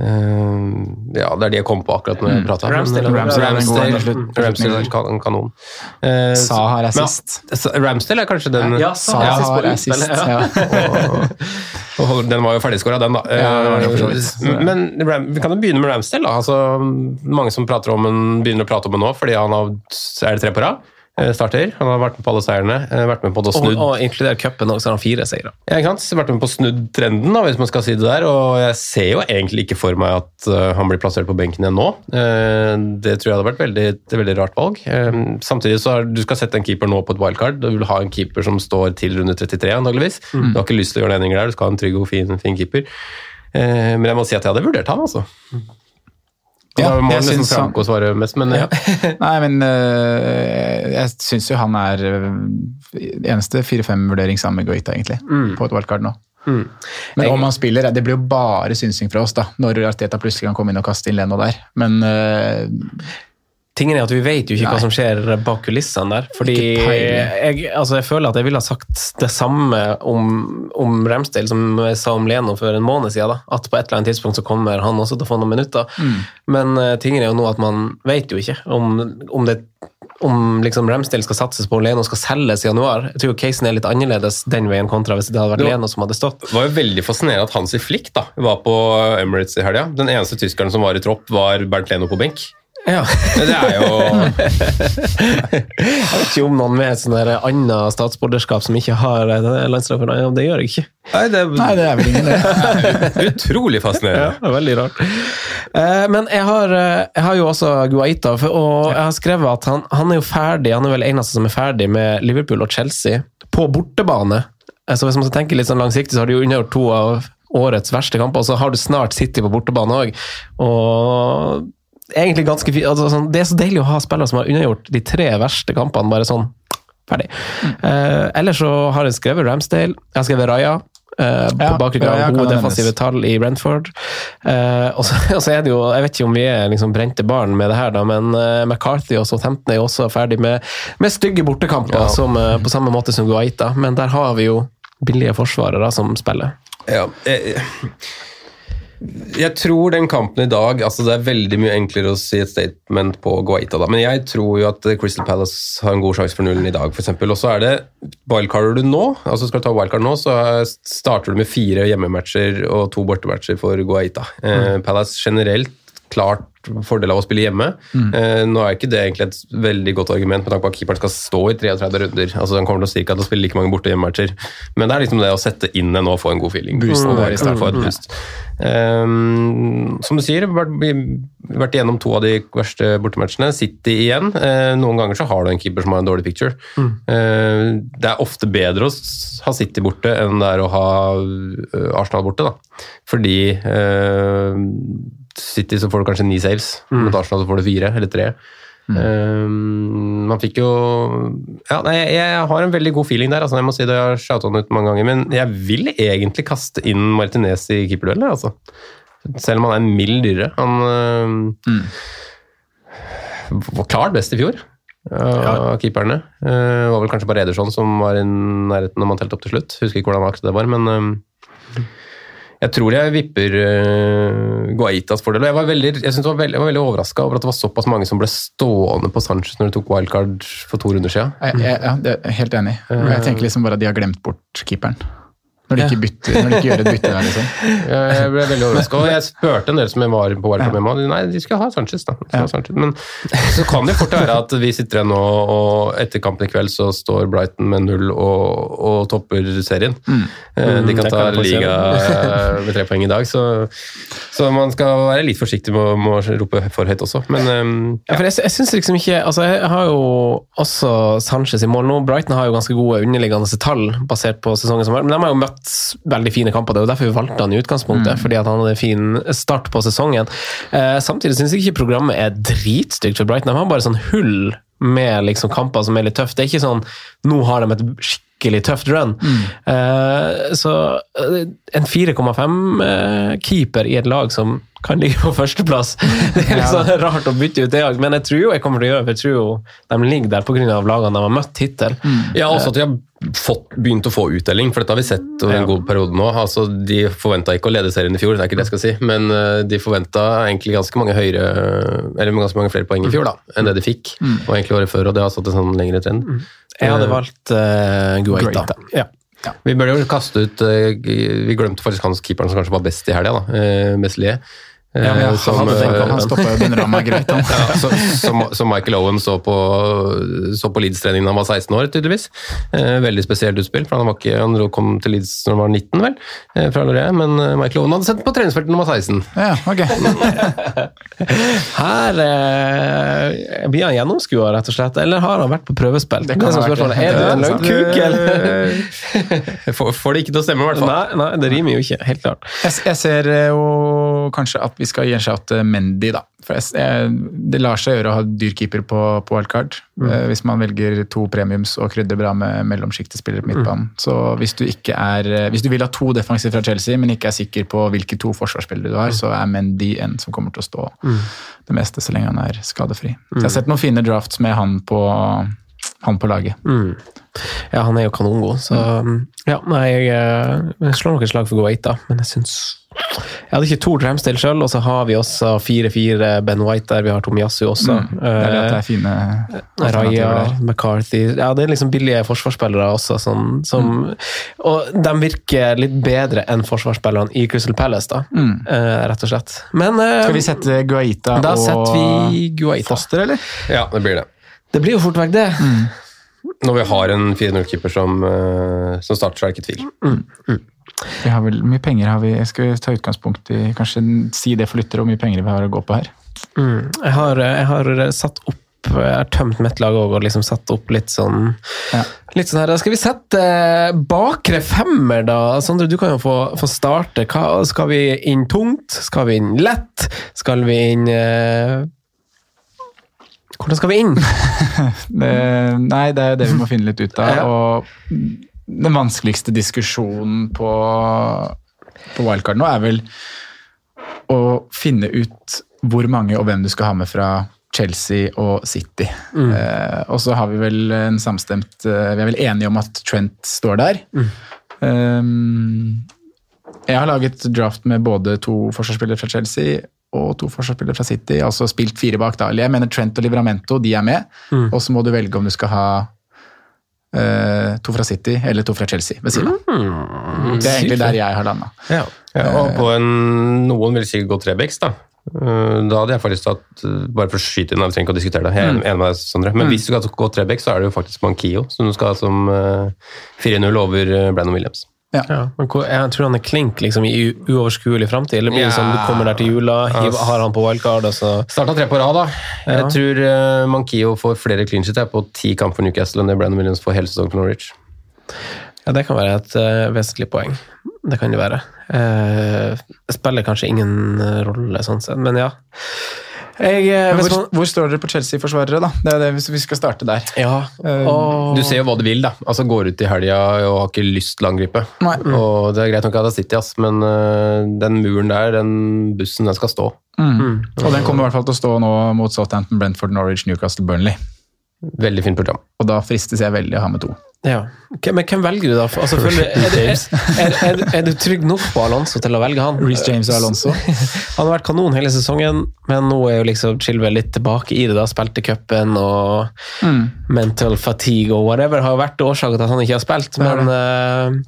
D: Eh, ja, det er de jeg kom på akkurat når jeg prata.
B: Ramsdale.
C: Ramsdale er en
D: Ramsdale, Ramsdale er kan- kanon. Eh,
C: Sa har
D: men-
C: assist.
D: Så Ramsdale er kanskje den
B: Ja,
C: Sa
B: Sa assist
C: har
B: på
C: assist.
B: ja.
C: og,
D: Og den var jo ferdigskåra, den, da.
C: Ja.
D: Eh, Men Ram, vi kan jo begynne med Ramsdale. Da. Altså, mange som prater om en, begynner å prate om ham nå, fordi han har er det tre på rad. Eh, Starter. Han har vært med på alle seierne. eh, Vært med på å snudd
B: og inkludert cupen òg, så har han fire seire.
D: ja, ikke sant? Vært med på å snudd trenden, da, hvis man skal si det der. Og jeg ser jo egentlig ikke for meg at eh, han blir plassert på benken igjen nå. Det tror jeg hadde vært veldig, et veldig rart valg. Samtidig så har du skal sette en keeper nå på et wildcard. Du vil ha en keeper som står til runde 33, antageligvis. Du har ikke lyst til å gjøre noen endringer der, du skal ha en trygg og fin, fin keeper. Men jeg må si at jeg hadde vurdert han, altså.
C: Ja,
D: da må
C: jeg
D: nesten
C: syns
D: Franco svare mest, men ja.
C: Nei, men øh, jeg syns jo han er øh, eneste 4-5-vurdering sammen med Goita, egentlig, på et wildcard nå. Men om han spiller, det blir jo bare synsing fra oss, da, når Arteta plutselig kan komme inn og kaste inn Leno der. Men øh,
B: Tingen er at Vi vet jo ikke
C: Nei.
B: hva som skjer bak kulissene der. fordi jeg, altså jeg føler at jeg ville ha sagt det samme om, om Ramsdale som jeg sa om Leno for en måned siden. Da. At på et eller annet tidspunkt så kommer han også til å få noen minutter.
C: Mm.
B: Men uh, tingen er jo nå at man vet jo ikke om, om det om liksom Ramsdale skal satses på og Leno skal selges i januar. Jeg tror casen er litt annerledes den veien kontra hvis det hadde vært
D: Det var-
B: Leno som hadde stått.
D: Det var jo veldig fascinerende at Hansi Flick da, var på Emirates i helga. Den eneste tyskeren som var i tropp, var Bernt Leno på benk.
B: Ja.
D: Det er jo
B: Jeg vet ikke om noen med et der annet statsborgerskap som ikke har landslag. Det gjør jeg ikke.
D: Nei, det
C: Nei, det er vel ingen det.
D: Utrolig fascinerende.
B: er veldig rart. Eh, men jeg har, eh, jeg har jo også Guaita, og jeg har skrevet at han, han er jo ferdig, han er vel eneste som er ferdig med Liverpool og Chelsea på bortebane. Så hvis man skal tenke litt sånn langsiktig, så har de jo unnagjort to av årets verste kamper, og så har du snart City på bortebane òg. Og egentlig ganske fint. altså, sånn, Det er så deilig å ha spillere som har unnagjort de tre verste kampene, bare sånn ferdig. Eh, ellers så har jeg skrevet Ramsdale, jeg har skrevet Raja. eh, på
C: Ja,
B: bakgrunn av gode defensive tall i Brentford. Uh, og, så, og så er det jo, Jeg vet ikke om vi er liksom brente barn med det her, da, men uh, McCarthy og Southampton er jo også ferdig med, med stygge bortekamper,
D: Ja.
B: som, på samme måte som Guaita. Men der har vi jo billige forsvarere som spiller.
D: Ja, jeg, jeg tror den kampen i dag altså Det er veldig mye enklere å si et statement på Guaita, da. Men jeg tror jo at Crystal Palace har en god sjanse for nullen i dag, f.eks. Og så er det wildcarder du nå. altså Skal du ta wildcard nå, så starter du med fire hjemmematcher og to bortematcher for Guaita. Eh, Palace generelt klart fordel av å spille hjemme. Eh, nå er ikke det egentlig et veldig godt argument med tanke på at keeperen skal stå i 33 runder. altså Han kommer til å til å spille like mange borte- hjemmematcher. Men det er liksom det å sette inn en og få en god feeling.
C: Boost
D: Og det, et boost. Um, som du sier, vært, vært igjennom to av de verste bortematchene. City igjen. Uh, noen ganger så har du en keeper som har en dårlig picture. Uh, det er ofte bedre å ha City borte enn det er å ha Arsenal borte. da. Fordi eh, City så får du kanskje ni saves, mot Arsenal så får du fire eller tre. Um, man fikk jo ja, nei, jeg, jeg har en veldig god feeling der. Altså, jeg må si det, jeg har shouta han ut mange ganger. Men jeg vil egentlig kaste inn Martinez i keeperduellen. Altså. Selv om han er en mild dyrere. Han øh, var klart best i fjor av keeperne. Eh, Det var vel kanskje bare Ederson som var i nærheten når man telte opp til slutt. Husker ikke hvordan akkurat det var, men jeg tror jeg vipper uh, Guaitas fordel. Jeg var veldig, jeg var veldig, jeg var veldig overraska over at det var såpass mange som ble stående på Sanchez når de tok wildcard for to runder siden.
C: Jeg, jeg, ja, er helt enig. Jeg tenker liksom bare at de har glemt bort keeperen. Når de ikke, bytter, når de ikke gjør et bytte der, liksom.
D: Jeg ble veldig overraska. Og jeg spurte en del som jeg var på wildcard med meg, nei, de skal ha Sanchez, da. Ha Sanchez. Men så kan det fort være at vi sitter igjen nå, og etter kampen i kveld så står Brighton med null og, og topper serien. Mm. De kan ta
B: kan
D: liga eh, med tre poeng i dag, så, så man skal være litt forsiktig med, å- med å rope for høyt også. Men ja.
B: Ja, for jeg, jeg synes liksom ikke altså Jeg har jo også Sanchez i mål nå. Brighton har jo ganske gode underliggende tall basert på sesongen som var, men de har jo møtt veldig fine kamper. Det er jo derfor vi valgte han i utgangspunktet, fordi at han hadde en fin start på sesongen. Eh, samtidig syns jeg ikke programmet er dritstygt for Brighton. De har bare sånn hull med liksom kamper som er litt tøft. Det er ikke sånn nå har de et skikkelig tøft run. Eh, så eh, en 4,5-keeper i et lag som kan ligge på førsteplass Det er litt sånn rart å bytte ut det, men jeg tror jo jeg kommer til å gjøre for jeg tror jo de ligger der pga. lagene de har møtt hittil.
D: Ja, også at de har fått, begynt å få uttelling, for dette har vi sett over en god periode nå. Altså, de forventa ikke å lede serien i fjor, det er ikke det jeg skal si, men eh, de forventa egentlig ganske mange høyere, eller ganske mange flere poeng i fjor da, enn det de fikk, og egentlig året før, og det har satt en sånn lengre trend.
B: Jeg hadde valgt uh, Guaita.
C: Guaita.
B: Ja.
D: Vi burde jo kaste ut uh, Vi glemte faktisk han keeperen som kanskje var best i helga, da. Uh, Meslier. Eh,
C: Ja, jeg
D: som, eh,
C: greit,
D: ja, som, så, så Michael Owen så på, så på Leeds-treningen da han var 16 år, tydeligvis. Eh, veldig spesielt utspill, for han, var ikke, han kom til Leeds når han var 19, vel, eh, fra Loré, men eh, Michael Owen hadde sett på treningsfeltet når han var 16.
C: Ja, ok.
B: Her eh, blir han gjennomskua, rett og slett, eller har han vært på prøvespill?
C: Det kan
B: er som spørsmålet. Er du en løgnkuk, eller?
D: Får, det ikke til å stemme, i hvert fall.
B: Nei, nei, det rimer jo ikke. Helt klart.
C: Jeg, jeg ser eh, jo kanskje at vi skal gi en shout til Mendy, da. For jeg, jeg, det lar seg gjøre å ha dyr keeper på, på wildcard. eh, Hvis man velger to premiums og krydder bra med mellomsjiktespillere på midtbanen. Så hvis du ikke er eh, Hvis du vil ha to defensive fra Chelsea, men ikke er sikker på hvilke to forsvarsspillere du har, så er Mendy en som kommer til å stå det meste så lenge han er skadefri. Så jeg har sett noen fine drafts med han på, han på laget.
B: Ja, han er jo kanongod, så ja, nei, jeg, eh, jeg slår nok et slag for Guaita, men jeg syns Jeg hadde ikke Tor Ramsdale sjøl, og så har vi også 4-4 Ben White der, vi har Tomiyasu også.
C: Det er det at det er fine
B: Raja,
C: alternativer.
B: McCarthy Ja, det er liksom billige forsvarsspillere også, sånn, som Og de virker litt bedre enn forsvarsspillerne i Crystal Palace, da. Eh, rett og slett. Men eh,
C: Skal vi sette Guaita
B: da
C: og
B: setter vi Guaita.
C: Foster, eller?
D: Ja, det blir det.
B: Det blir jo fort vekk, det.
D: Når vi har en 4-0-keeper som, eh, som starter, så er det ikke tvil.
C: Vi har vel, mye penger har vi? Skal vi ta utgangspunkt i Kanskje si det for lyttere hvor mye penger vi har å gå på her?
B: Jeg har, jeg har satt opp jeg har tømt mitt lag òg og liksom satt opp litt sånn
C: Ja.
B: Litt sånn her, Skal vi sette bakre femmer, da? Sondre, du kan jo få, få starte. Hva, skal vi inn tungt? Skal vi inn lett? Skal vi inn eh, Hvordan skal vi inn?
C: Det, nei, det er det vi må finne litt ut av. Og den vanskeligste diskusjonen på, på wildcard nå er vel å finne ut hvor mange og hvem du skal ha med fra Chelsea og City. Eh, og så har vi vel en samstemt eh, Vi er vel enige om at Trent står der. Um, jeg har laget draft med både to forsvarsspillere fra Chelsea og to forsvarsspillere fra City, altså spilt fire bak da. Jeg mener Trent og Livramento, de er med. Og så må du velge om du skal ha uh, to fra City eller to fra Chelsea ved siden av. Det er egentlig der jeg har landa.
D: Ja, og på en, noen vil sikkert gå trebecks, da. Eh, Da hadde jeg faktisk tatt eh, Bare for å skyte inn, jeg trenger ikke å diskutere det. Jeg er enig med deg, Sondre. Men hvis du skal gå trebecks, så er det jo faktisk Mankio som du skal ha som eh, 4-0 over eh, Brandon Williams.
B: Ja, men hvor- jeg tror han er klink liksom, i uoverskuelig framtid. Eller blir det
D: Ja.
B: sånn du kommer der til jula, har han på wildcard, altså. så
D: Starta tre på rad, da. Jeg tror uh, Mankio får flere clean på ti kamper for Newcastle enn det Brandon Williams får hele sesongen for Norwich.
B: Ja, det kan være et uh, vesentlig poeng. Det kan det være. Uh, spiller kanskje ingen eh, rolle, sånn sett, men ja. Jeg, eh,
C: hvor,
B: man,
C: hvor står dere på Chelsea-forsvarere, da? Det er det hvis vi skal starte der.
B: ja,
C: Eh,
B: og,
D: Du ser jo hva du vil, da. Altså Går ut i helga og har ikke lyst til å angripe.
C: Nei.
D: Og det er greit nok at det er City, ass, men uh, den muren der, den bussen, den skal stå.
C: Mm. Og den kommer i hvert fall til å stå nå mot Southampton, Brentford, Norwich, Newcastle, Burnley.
D: Veldig fint program.
C: Og da fristes jeg veldig å ha med to.
B: ja. Men hvem velger du, da? Altså, føler, er, du- er, er, er du trygg nok på Alonso til å velge han?
C: Reece James og Alonso.
B: Han har vært kanon hele sesongen, men nå er jo liksom Chilwell litt tilbake i det. da, Spilte cupen og
C: Mm.
B: mental fatigue og whatever har jo vært årsaken til at han ikke har spilt. Men eh,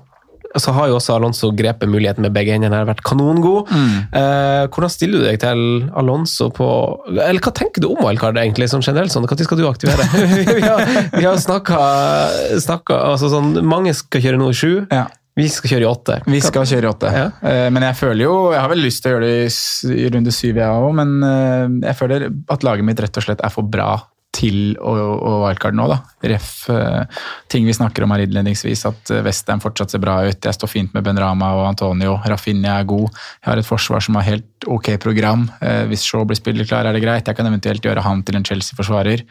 B: så har jo også Alonso grepet muligheten med begge hendene. Har vært kanongod.
C: Mm.
B: Eh, hvordan stiller du deg til Alonso på Eller hva tenker du om wildcard, egentlig, sånn generelt? sånn, Når skal du aktivere? vi har, vi har snakka altså sånn, Mange skal kjøre nå i sju.
C: Ja.
B: Vi skal kjøre i åtte.
C: Vi skal kjøre i åtte.
B: Ja.
C: Eh, Men jeg føler jo Jeg har vel lyst til å gjøre det i runde syv, jeg òg, men eh, jeg føler at laget mitt rett og slett er for bra til å, å wildcard nå, da. Ref eh, ting vi snakker om her innledningsvis, at Western fortsatt ser bra ut. Jeg står fint med Ben Rama og Antonio. Rafinha er god. Jeg har et forsvar som har helt ok program. Eh, Hvis Shaw blir spilleklar, er det greit. Jeg kan eventuelt gjøre han til en Chelsea-forsvarer.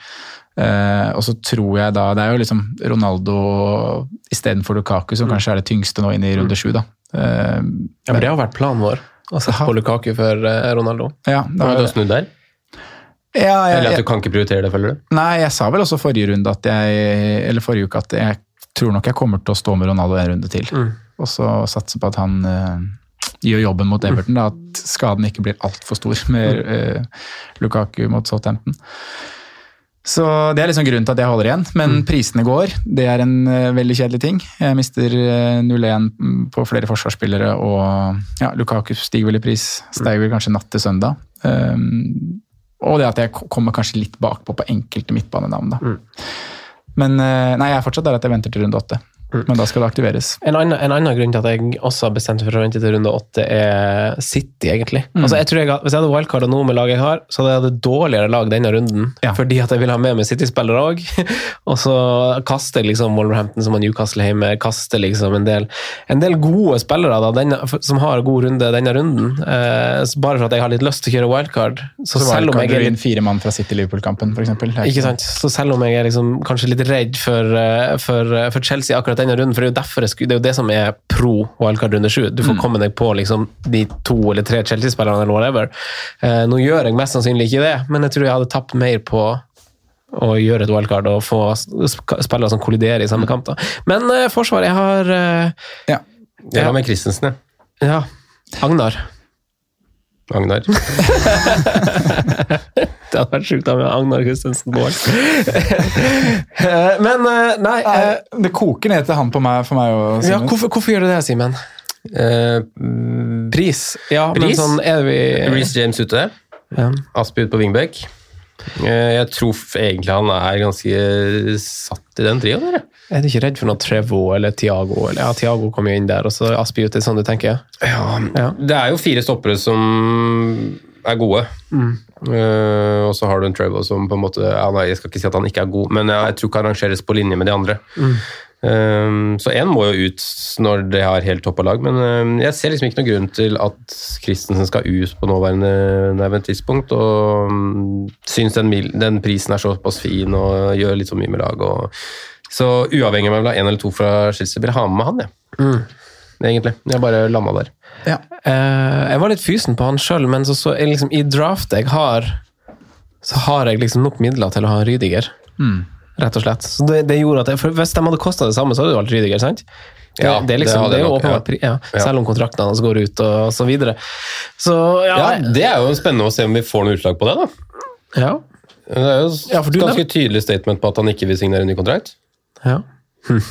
C: Uh, og så tror jeg da Det er jo liksom Ronaldo istedenfor Lukaku som kanskje er det tyngste nå inne i runde sju, da. Eh,
B: Ja, men Det har vært planen vår. Å sette på Lukaku for eh, Ronaldo.
C: ja,
D: Har du
C: da,
D: snudd der?
C: Ja, jeg,
D: Eller at du kan ikke prioritere det, føler du?
C: nei, jeg sa vel også forrige runde at jeg Eller forrige uke at jeg tror nok jeg kommer til å stå med Ronaldo en runde til.
B: Mm.
C: Og så satse på at han uh, gjør jobben mot Everton, da, at skaden ikke blir altfor stor med uh, Lukaku mot Southampton. Så Det er liksom grunnen til at jeg holder igjen, men prisene går. Det er en uh, veldig kjedelig ting. Jeg mister uh, 0-1 på flere forsvarsspillere, og ja, Lukaku stiger vel i pris. Steiger vel kanskje natt til søndag. Um, og det at jeg kommer kanskje litt bakpå på enkelte midtbanenavn. da. Men eh, nei, jeg er fortsatt der at jeg venter til runde åtte. Men da skal det aktiveres.
B: En annen, en annen grunn til at jeg også har bestemt for å vente til runde åtte, er City, egentlig.
C: Mm.
B: Altså, jeg tror jeg, Hvis jeg hadde wildcarda nå med laget jeg har, så hadde jeg hatt dårligere lag denne runden.
C: Ja.
B: Fordi at jeg vil ha med meg City-spillere òg. og så kaster liksom Wolverhampton som har Newcastle hjemme, kaster liksom en del, en del gode spillere da, denne, som har god runde denne runden. Eh, bare for at jeg har litt lyst til å kjøre wildcard. Så,
C: Så
B: selv om jeg er
C: fire mann fra City-Liverpool-kampen, f.eks.
B: ikke sant? Så selv om jeg er liksom kanskje litt redd for, eh, for, eh, for Chelsea akkurat denne runden, for det er jo derfor jeg det er jo det som er pro wildcard runde sju. Du får komme deg på liksom de to eller tre Chelsea-spillerne eller whatever. Eh, nå gjør jeg mest sannsynlig ikke det, men jeg tror jeg hadde tapt mer på å gjøre et wildcard og få spillere som kolliderer i samme kamp. da. Men eh, Forsvaret, jeg har eh,
C: Ja.
D: Jeg var med Christensen, jeg.
B: Ja, Agnar.
D: Agnar.
B: Det hadde vært sjukt med Agnar Christensen. Eh, men eh, nei eh,
C: Det koker ned til han på meg, for meg og
B: ja, hvorfor, hvorfor gjør du det, Simen?
D: Eh,
B: Pris? Ja, men
D: Pris?
B: sånn er vi
D: Reece James ute.
B: ja.
D: Aspi ut på wingback. Eh, Jeg tror egentlig han er ganske satt i den trioen.
B: Er du ikke redd for noe Trevo eller Tiago? Eller, ja, Tiago kom jo inn der, og så ut. Det er sånn du tenker? Ja.
D: Det er jo fire stoppere som er gode. Eh, og så har du en Trevo som på en måte ja, nei, Jeg skal ikke si at han ikke er god, men jeg, jeg tror ikke han rangeres på linje med de andre. Eh, så én må jo ut når det har helt toppa lag, men eh, jeg ser liksom ikke noen grunn til at Christensen skal ut på nåværende, nåværende tidspunkt. Og mm, syns den, den prisen er såpass fin og gjør litt så mye med lag. Og, så uavhengig av om jeg vil ha én eller to fra Chelsea, vil jeg ha med han, jeg. Egentlig. Jeg bare landa der.
C: Ja.
B: Eh, jeg var litt fysen på han sjøl, men så, så liksom, i draftet jeg har, så har jeg liksom nok midler til å ha en Rydiger. Rett og slett. Så det, det gjorde at for Hvis de hadde kosta det samme, så hadde det valgt Rydiger, sant? Det,
D: Ja,
B: det, liksom,
D: det hadde
B: det er jo åpenbart
D: ja.
B: ja. Selv om kontrakten hans går ut og så videre. Så ja,
D: Ja, Det er jo spennende å se om vi får noe utslag på det. da.
B: ja.
D: Det er jo
B: Ja, du
D: ganske tydelig statement på at han ikke vil signere ny kontrakt.
B: ja. Hm.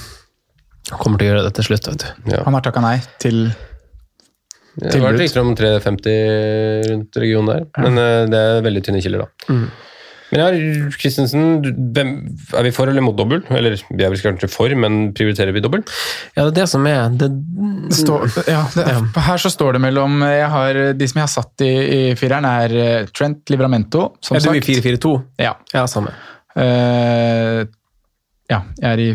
B: Han kommer til å gjøre det til slutt, vet du.
D: Ja.
C: Han har takka nei til
D: Det har vært rykter om 350 rundt regionen der, men eh, det er veldig tynne kilder, da.
B: Mm.
D: Men ja, Christensen, er vi for eller mot dobbel? Eller vi er vel kanskje for, men prioriterer vi dobbel?
B: Ja, det er det som er det,
C: står, ja, det, Her så står det mellom jeg har, De som jeg har satt i, i fireren, er eh, Trent Livramento, som
B: Er du i
C: sagt.
B: 4-4-2?
C: Ja.
B: Ja, samme.
C: Uh, ja, jeg er i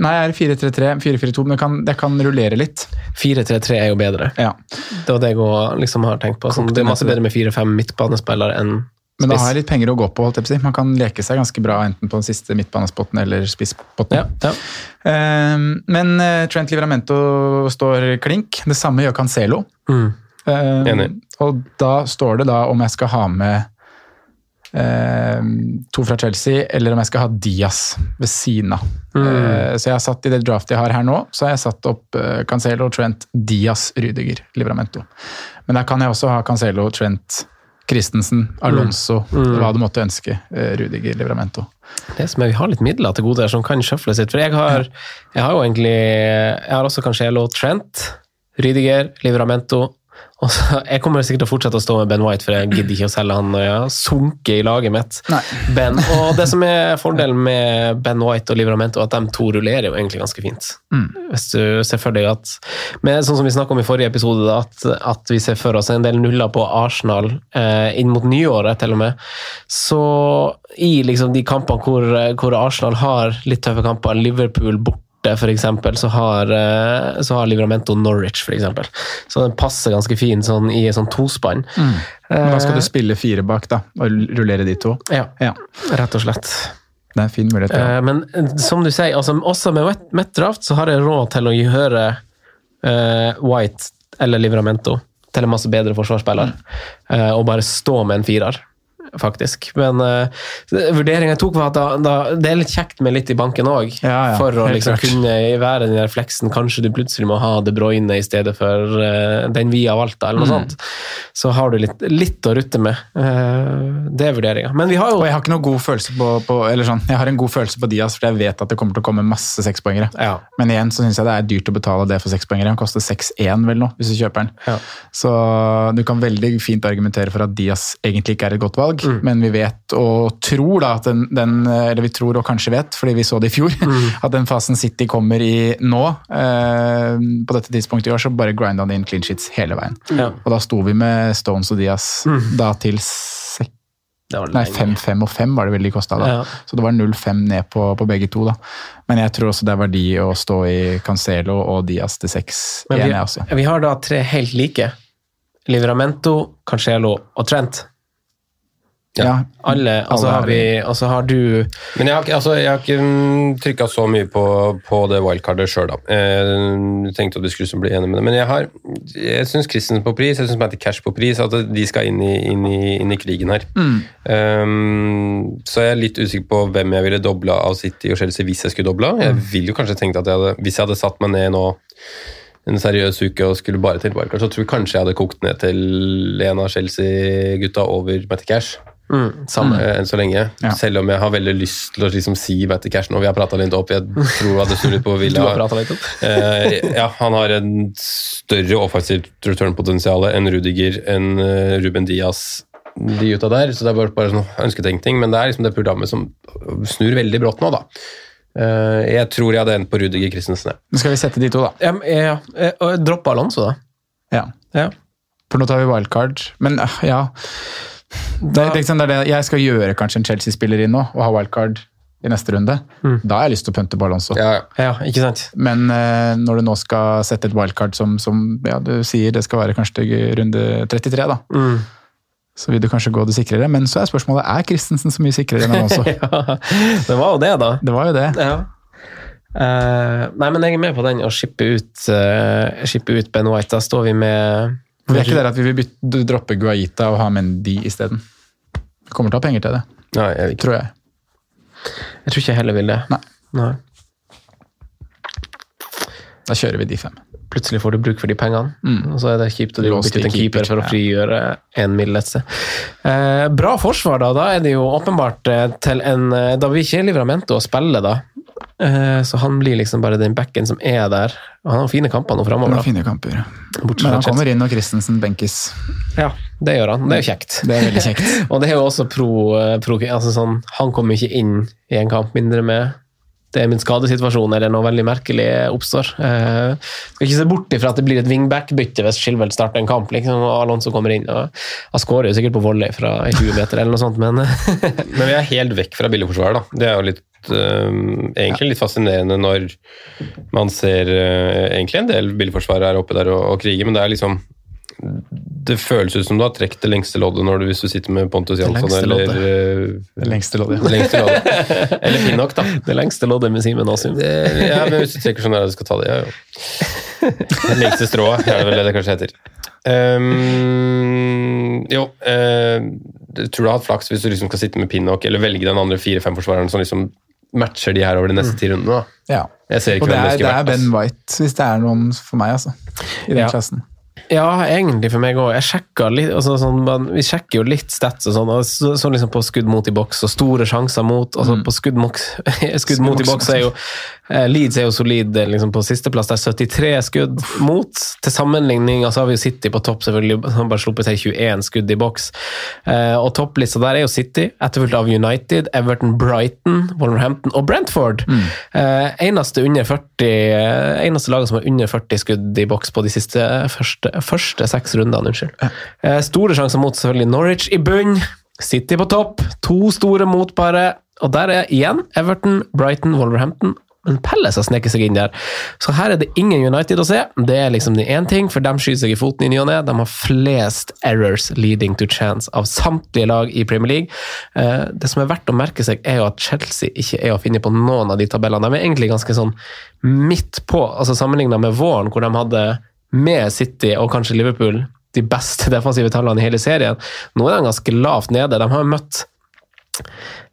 C: Nei, jeg er 4-3-3, 4-4-2, men det kan, det kan rullere litt.
B: 4-3-3 er jo bedre.
C: Ja.
B: Det var det jeg liksom har tenkt på. Sånn, det er masse bedre med 4-5 midtbanespillere enn
C: Men da har jeg litt penger å gå på. holdt jeg på å si. Man kan leke seg ganske bra enten på den siste midtbanespotten eller spisspotten.
B: Ja, ja.
C: Eh, men eh, Trent Livramento står klink. Det samme gjør Cancelo.
B: Mm.
C: Eh,
D: Enig.
C: og da står det da om jeg skal ha med eh, to fra Chelsea, eller om jeg skal ha Diaz ved siden av. Eh, så jeg har satt i det draftet jeg har her nå, så har jeg satt opp eh, Cancelo, Trent, Diaz, Rydiger, Livramento. Men der kan jeg også ha Cancelo, Trent, Christensen, Alonso, hva du måtte ønske. Rudiger Rydiger, Livramento.
B: Det som er, Vi har litt midler til gode her som kan shuffles litt. For jeg har, jeg har jo egentlig Jeg har også Cancelo, Trent, Rydiger, Livramento. Så, jeg kommer sikkert til å fortsette å stå med Ben White, for jeg gidder ikke å selge han når jeg har sunket i laget mitt. Ben, og det som er fordelen med Ben White og Livramento, at de to rullerer jo egentlig ganske fint. Hvis du ser for deg at med, Sånn som vi snakka om i forrige episode, at, at vi ser for oss en del nuller på Arsenal eh, inn mot nyåret, til og med. Så i liksom de kampene hvor, hvor Arsenal har litt tøffe kamper, Liverpool borte for eksempel, så har, eh, så har Livramento Norwich, eksempel. Så den passer ganske fint sånn, i sånn tospann.
C: Mm. da skal du spille fire bak, da, og rullere de to.
B: Ja,
C: Ja,
B: rett og slett.
C: Det er en fin mulighet. Ja.
B: Eh, Men eh, som du sier, altså, også med Metdraft Met så har jeg råd til å gjøre uh, White eller Livramento til en masse bedre forsvarsspiller, eh, og bare stå med en firer. Faktisk. Men uh, vurderinga jeg tok, var at da, da, det er litt kjekt med litt i banken òg.
C: Ja, ja,
B: for å liksom kunne være den der fleksen. Kanskje du plutselig må ha De Bruyne i stedet for uh, den vi har valgt, eller noe
C: Mm.
B: sånt. Så har du litt, litt å rutte med. Uh, det er vurderinga. Men vi har jo
C: Og jeg har ikke noe god følelse på, på eller sånn, jeg har en god følelse på Diaz, for jeg vet at det kommer til å komme masse sekspoengere.
B: Ja.
C: Men igjen så syns jeg det er dyrt å betale det for sekspoengere. Han koster 6-1 vel nå, hvis du kjøper den.
B: Ja.
C: Så du kan veldig fint argumentere for at Diaz egentlig ikke er et godt valg,
B: Mm.
C: men vi vet og tror da at den, den Eller vi tror og kanskje vet, fordi vi så det i fjor,
B: Mm.
C: at den fasen City kommer i nå, eh, på dette tidspunktet i år, så bare grinda han inn clean sheets hele veien.
B: Ja.
C: Og da sto vi med Stones og Diaz da til
B: sek
C: Nei, 5-5 og 5 var det vel de kosta da.
B: Ja.
C: Så det var 0-5 ned på, på begge to. da. Men jeg tror også det er verdi å stå i Cancelo og Diaz til 6
B: Men
C: igjen,
B: vi,
C: jeg også.
B: vi har da tre helt like. Livramento, Cancelo og Trent.
C: Ja,
B: Alle, altså
C: Alle
B: har vi, Altså har du
D: Men jeg har, altså, jeg har ikke trykka så mye på, på det wildcardet sjøl, da. Jeg tenkte at du skulle bli enig med det. Men jeg har Jeg syns Christensen på pris, jeg syns Matty Cash på pris, at de skal inn i, inn i, inn i krigen her. Um, så jeg er litt usikker på hvem jeg ville dobla av City og Chelsea hvis jeg skulle dobla. Jeg ville jo kanskje tenkt at jeg hadde, hvis jeg hadde satt meg ned nå en seriøs uke og skulle bare til wildcard, så tror jeg kanskje jeg hadde kokt ned til en av Chelsea-gutta over Matty Cash
B: mm, samme.
D: mm. enn så lenge.
C: Ja.
D: Selv om jeg har veldig lyst til å liksom si Matty Cash nå. Vi har prata litt opp. Jeg tror at det sto litt på
B: Du har litt opp.
D: Eh, ja, han har en større offensivt return-potensial enn Rudiger, enn eh, Ruben Diaz, de gutta der. Så det er bare, bare sånn ønsketenkning. Men det er liksom det programmet som snur veldig brått nå, da. Eh, jeg tror jeg hadde endt på Rudiger Christensen. jeg.
C: Nå skal vi sette de to, da.
B: Ja, ja, eh, Dropp Alonso, da.
C: Ja.
B: Ja.
C: For nå tar vi wildcard. Men øh, ja det, liksom, det er det Jeg skal gjøre kanskje en Chelsea-spiller inn nå, og ha wildcard i neste runde. Da har jeg lyst til å punte på Alonso.
D: Ja, ja.
B: ja, ikke sant?
C: Men uh, når du nå skal sette et wildcard som, som ja, du sier det skal være kanskje til runde 33, da,
B: Mm.
C: så vil du kanskje gå det sikrere. Men så er spørsmålet er Christensen så mye sikrere enn Alonso.
B: Ja, det var jo det, da.
C: Det var jo det.
B: Ja. Uh, nei, men jeg er med på den å shippe ut, uh, shippe ut Ben White. Da står vi med
C: Vi er ikke der at vi vil bytte, droppe Guaita og ha Mendy isteden. Vi kommer til å ha penger til det,
D: Nei, jeg vil ikke.
C: tror jeg.
B: Jeg tror ikke jeg heller vil det.
C: Nei.
B: Nei.
C: Da kjører vi de fem.
B: Plutselig får du bruk for de pengene,
C: Mm.
B: og så er det kjipt å bytte ut en keeper
C: keeper,
B: for å frigjøre en middel et. Eh, bra forsvar, da. Da er det jo åpenbart eh, til en eh, Da vil ikke Livramento spille, da. Eh, så han blir liksom bare den backen som er der. Og han har fine kamper nå framover.
C: var fine kamper.
B: Bortsett
C: Men han kommer inn når Christensen benkes.
B: Ja, det gjør han. Det er jo kjekt.
C: Det er veldig kjekt.
B: Og det er jo også pro, eh, pro altså sånn, Han kommer ikke inn i en kamp mindre med det er min skadesituasjon eller noe veldig merkelig oppstår. Eh, skal ikke se bort ifra at det blir et wingback-bytte hvis Skilveld starter en kamp, liksom, og Alonso kommer inn. og Han skårer jo sikkert på volley fra 20 meter eller noe sånt, men
D: Men vi er helt vekk fra billigforsvaret, da. Det er jo litt egentlig litt fascinerende når man ser uh, egentlig en del bilforsvarere er oppe der og, og kriger, men det er liksom det føles ut som du har trukket det lengste loddet når du, hvis du sitter med Pontus Jansson eller uh,
C: Det lengste loddet.
D: det lengste loddet. Eller Finnok, da.
B: Det lengste loddet med Simen Asum.
D: Det- Ja, men hvis du trekker sånn her, du skal ta det, ja, jo. Det lengste strået, er det vel det det kanskje heter. Um, jo, uh, tror du har hatt flaks hvis du liksom skal sitte med Pinnock, eller velge den andre fire-fem forsvareren som liksom matcher de her over de neste ti rundene. da.
C: Ja.
D: Jeg ser ikke
C: Og det er, det er Ben. White, hvis det er noen for meg, altså. I den
B: Ja.
C: klassen.
B: Ja, egentlig for meg òg. Altså sånn, Vi sjekker jo litt stats og sånn, og så, så liksom på skudd mot i boks og store sjanser mot. altså På skudd, mot- skudd mot i boks er jo eh, Leeds er jo solid eh, liksom på sisteplass. Det er 73 skudd mot. Til sammenligning altså har vi jo City på topp, selvfølgelig. Som bare sluppet til 21 skudd i boks. Eh, og topplista der er jo City, etterfulgt av United, Everton, Brighton, Wolverhampton og Brentford. Eh, eneste, under 40, eh, eneste laget som har under 40 skudd i boks på de siste første, første seks rundene. unnskyld. Eh, store sjanser mot selvfølgelig Norwich i bunn, City på topp, to store motbare. Og der er igjen Everton, Brighton, Wolverhampton. Men Pelles har sneket seg inn der. Så her er det ingen United å se. Det er liksom det én ting, for de skyter seg i foten i ny og ne. De har flest errors leading to chance av samtlige lag i Premier League. Eh, Det som er verdt å merke seg, er jo at Chelsea ikke er å finne på noen av de tabellene. De er egentlig ganske sånn midt på, altså sammenligna med våren, hvor de hadde med City og kanskje Liverpool de beste defensive tallene i hele serien. Nå er de ganske lavt nede. De har møtt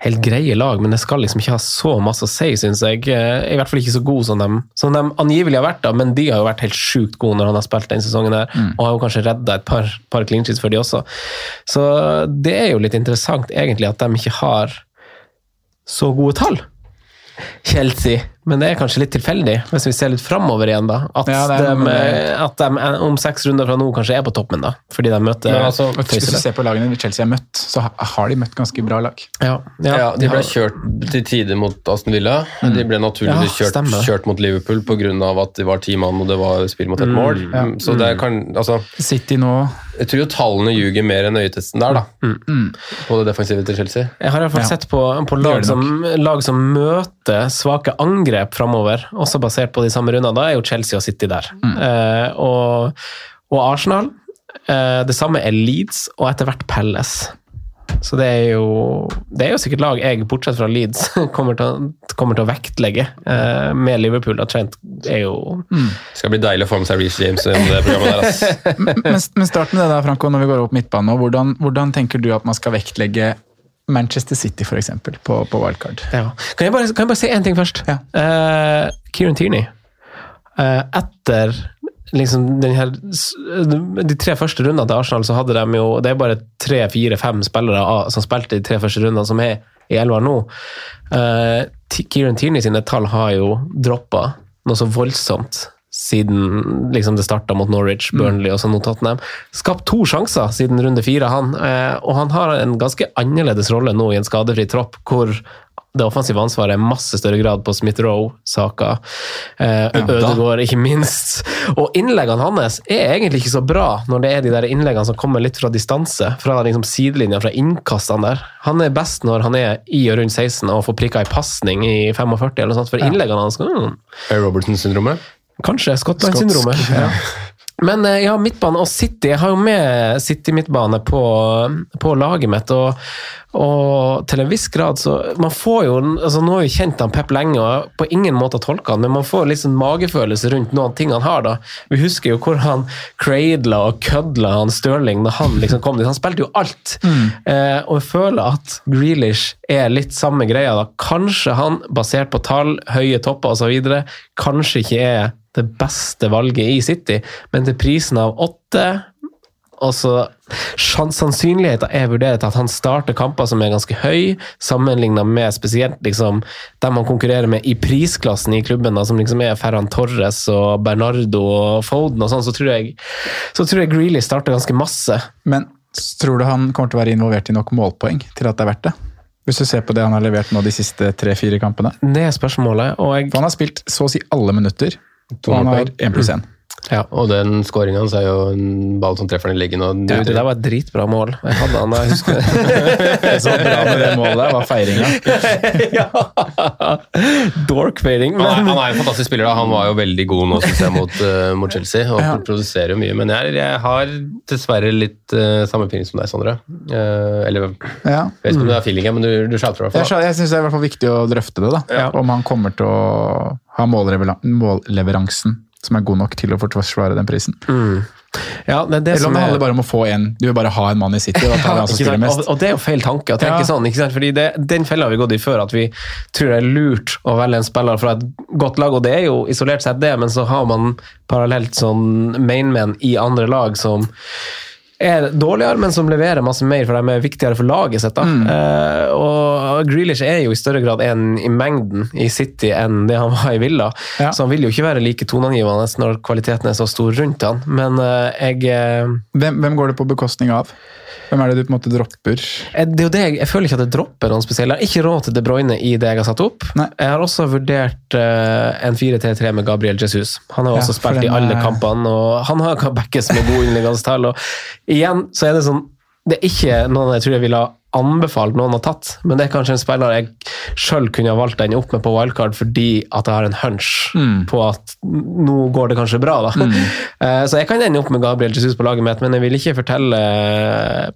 B: helt greie lag, men det skal liksom ikke ha så masse å si, syns jeg. Er I hvert fall ikke så gode som de, som de angivelig har vært, da, men de har jo vært helt sjukt gode når han har spilt den sesongen her, og har jo kanskje redda et par, par clean sheets for de også. Så det er jo litt interessant egentlig at de ikke har så gode tall. Chelsea, men det er kanskje litt tilfeldig, hvis vi ser litt framover igjen, da. At,
C: Ja,
B: de,
C: det.
B: at de om seks runder fra nå kanskje er på toppen, da. Fordi de møter
D: Men altså,
C: Hvis du ser på lagene Chelsea har møtt, så har de møtt ganske bra lag.
B: Ja,
D: Ja, de ble kjørt til tider mot Aston Villa. De ble naturligvis
B: Ja,
D: kjørt, kjørt mot Liverpool pga. at de var ti mann og det var spill mot et mål.
C: ja.
D: Så det kan, altså,
C: City nå
D: jeg tror jo tallene ljuger mer enn øyetesten der, da. På det defensive til Chelsea.
B: Jeg har i hvert fall
C: Ja.
B: sett på, på lag, som, lag som møter svake angrep framover, også basert på de samme rundene. Da er jo Chelsea og City der. Eh, og, og Arsenal. Eh, det samme er Leeds, og etter hvert Palace. Så det er jo det er jo sikkert lag jeg, bortsett fra Leeds, kommer til, kommer til å vektlegge eh, med Liverpool. Og Trent er jo
D: Det skal bli deilig å få med seg Reece James i det programmet der. ass.
C: men, men start med det da, Franco, når vi går opp midtbanen. nå. Hvordan, hvordan tenker du at man skal vektlegge Manchester City, f.eks., på, på wildcard?
B: Ja. Kan, jeg bare, kan jeg bare si én ting først?
C: Ja.
B: Uh, Kieran Tierney. Uh, etter liksom den her, de tre første rundene til Arsenal, så hadde de jo Det er bare tre, fire, fem spillere som spilte de tre første rundene, som er i elva nå. Uh, Kieran Tierney sine tall har jo droppa noe så voldsomt siden liksom det starta mot Norwich, Burnley og så nå Tottenham. Skapt to sjanser siden runde fire, han. eh, Og han har en ganske annerledes rolle nå i en skadefri tropp, hvor det offensive ansvaret er masse større grad på Smith Rowe-saka. Eh. Ødegaard, ikke minst. Og innleggene hans er egentlig ikke så bra, når det er de der innleggene som kommer litt fra distanse. Fra liksom sidelinja, fra innkastene der. Han er best når han er i og rundt 16 og får prikka ei pasning i 45, eller noe sånt, for innleggene hans mm,
D: Er Robertson-syndromet?
B: Kanskje Skottland-syndromet. Ja. Men eh, ja, midtbane og City. Jeg har jo med City-midtbane på, på laget mitt. Og, og til en viss grad så Man får jo altså Nå har vi kjent han Pep lenge og på ingen måte tolka han, men man får litt sånn magefølelse rundt noen ting han har. da. Vi husker jo hvor han cradla og kødla han Stirling da han liksom kom dit. Han spilte jo alt. Eh, og jeg føler at Grealish er litt samme greia. da. Kanskje han, basert på tall, høye topper osv., kanskje ikke er det beste valget i City, men til prisen av åtte og så Sannsynligheten er vurdert til at han starter kamper som er ganske høy, sammenligna med spesielt liksom, dem han konkurrerer med i prisklassen i klubben, da, som liksom er Ferran Torres og Bernardo og Foden og sånn, så tror jeg, så tror jeg Greeley starter ganske masse.
C: Men tror du han kommer til å være involvert i nok målpoeng til at det er verdt det? Hvis du ser på det han har levert nå de siste tre-fire kampene.
B: Det er spørsmålet, og jeg
C: For han har spilt så å si alle minutter, han har 1 pluss 1.
B: Ja.
D: Og den skåringa hans er jo en ball som treffer den i leggen. Og
B: Du, det der var et dritbra mål. Jeg hadde han da, jeg husker
C: Så bra med det målet der var feiringa.
B: ja. Dork-feiring.
D: han, er,
B: Men
D: han er en fantastisk spiller. da. Han var jo veldig god nå synes jeg, mot, uh, mot Chelsea og
C: Ja.
D: produserer jo mye. Men jeg, jeg har dessverre litt uh, samme feeling som deg, Sondre. Uh, eller jeg vet ikke om du har feeling, men du, du shouter i hvert
C: Jeg,
D: fall.
C: skjønner- jeg syns det er i hvert fall viktig å drøfte det. da.
B: Ja.
C: Om han kommer til å ha målleveransen som er god nok til å forsvare den prisen.
B: ja, det det
C: Eller om det
B: er
C: handler bare om å få en Du vil bare ha en mann i City, og da tar som mest.
B: Og, og det er jo feil tanke å tenke
C: Ja.
B: sånn. ikke sant? Fordi det, Den fella har vi gått i før, at vi tror det er lurt å velge en spiller fra et godt lag. Og det er jo isolert sett det, men så har man parallelt sånn mainmen i andre lag som er dårligere, men som leverer masse mer, for de er viktigere for laget sitt.
C: Mm.
B: Uh, og Grealish er jo i større grad en i mengden i City enn det han var i Villa.
C: Ja.
B: Så han vil jo ikke være like toneangivende når kvaliteten er så stor rundt han. Men uh, jeg uh,
C: Hvem, hvem går det på bekostning av? Hvem er det du på en måte dropper?
B: Eh, Det er jo det, jeg, føler ikke at jeg dropper noen spesielle. Jeg har ikke råd til De Bruyne i det jeg har satt opp.
C: Nei.
B: Jeg har også vurdert eh, en 4-3-3 med Gabriel Jesus. Han har også
C: ja,
B: spilt i alle
C: er-
B: kampene, og han har backes med gode innleggende tall. Og igjen så er det sånn Det er ikke noen jeg tror jeg ville ha anbefalt noen å tatt, men det er kanskje en spiller jeg sjøl kunne ha valgt den opp med på wildcard fordi at jeg har en hunch på at nå går det kanskje bra. da. Mm. Så jeg kan ende opp med Gabriel Jesus på laget mitt, men jeg vil ikke fortelle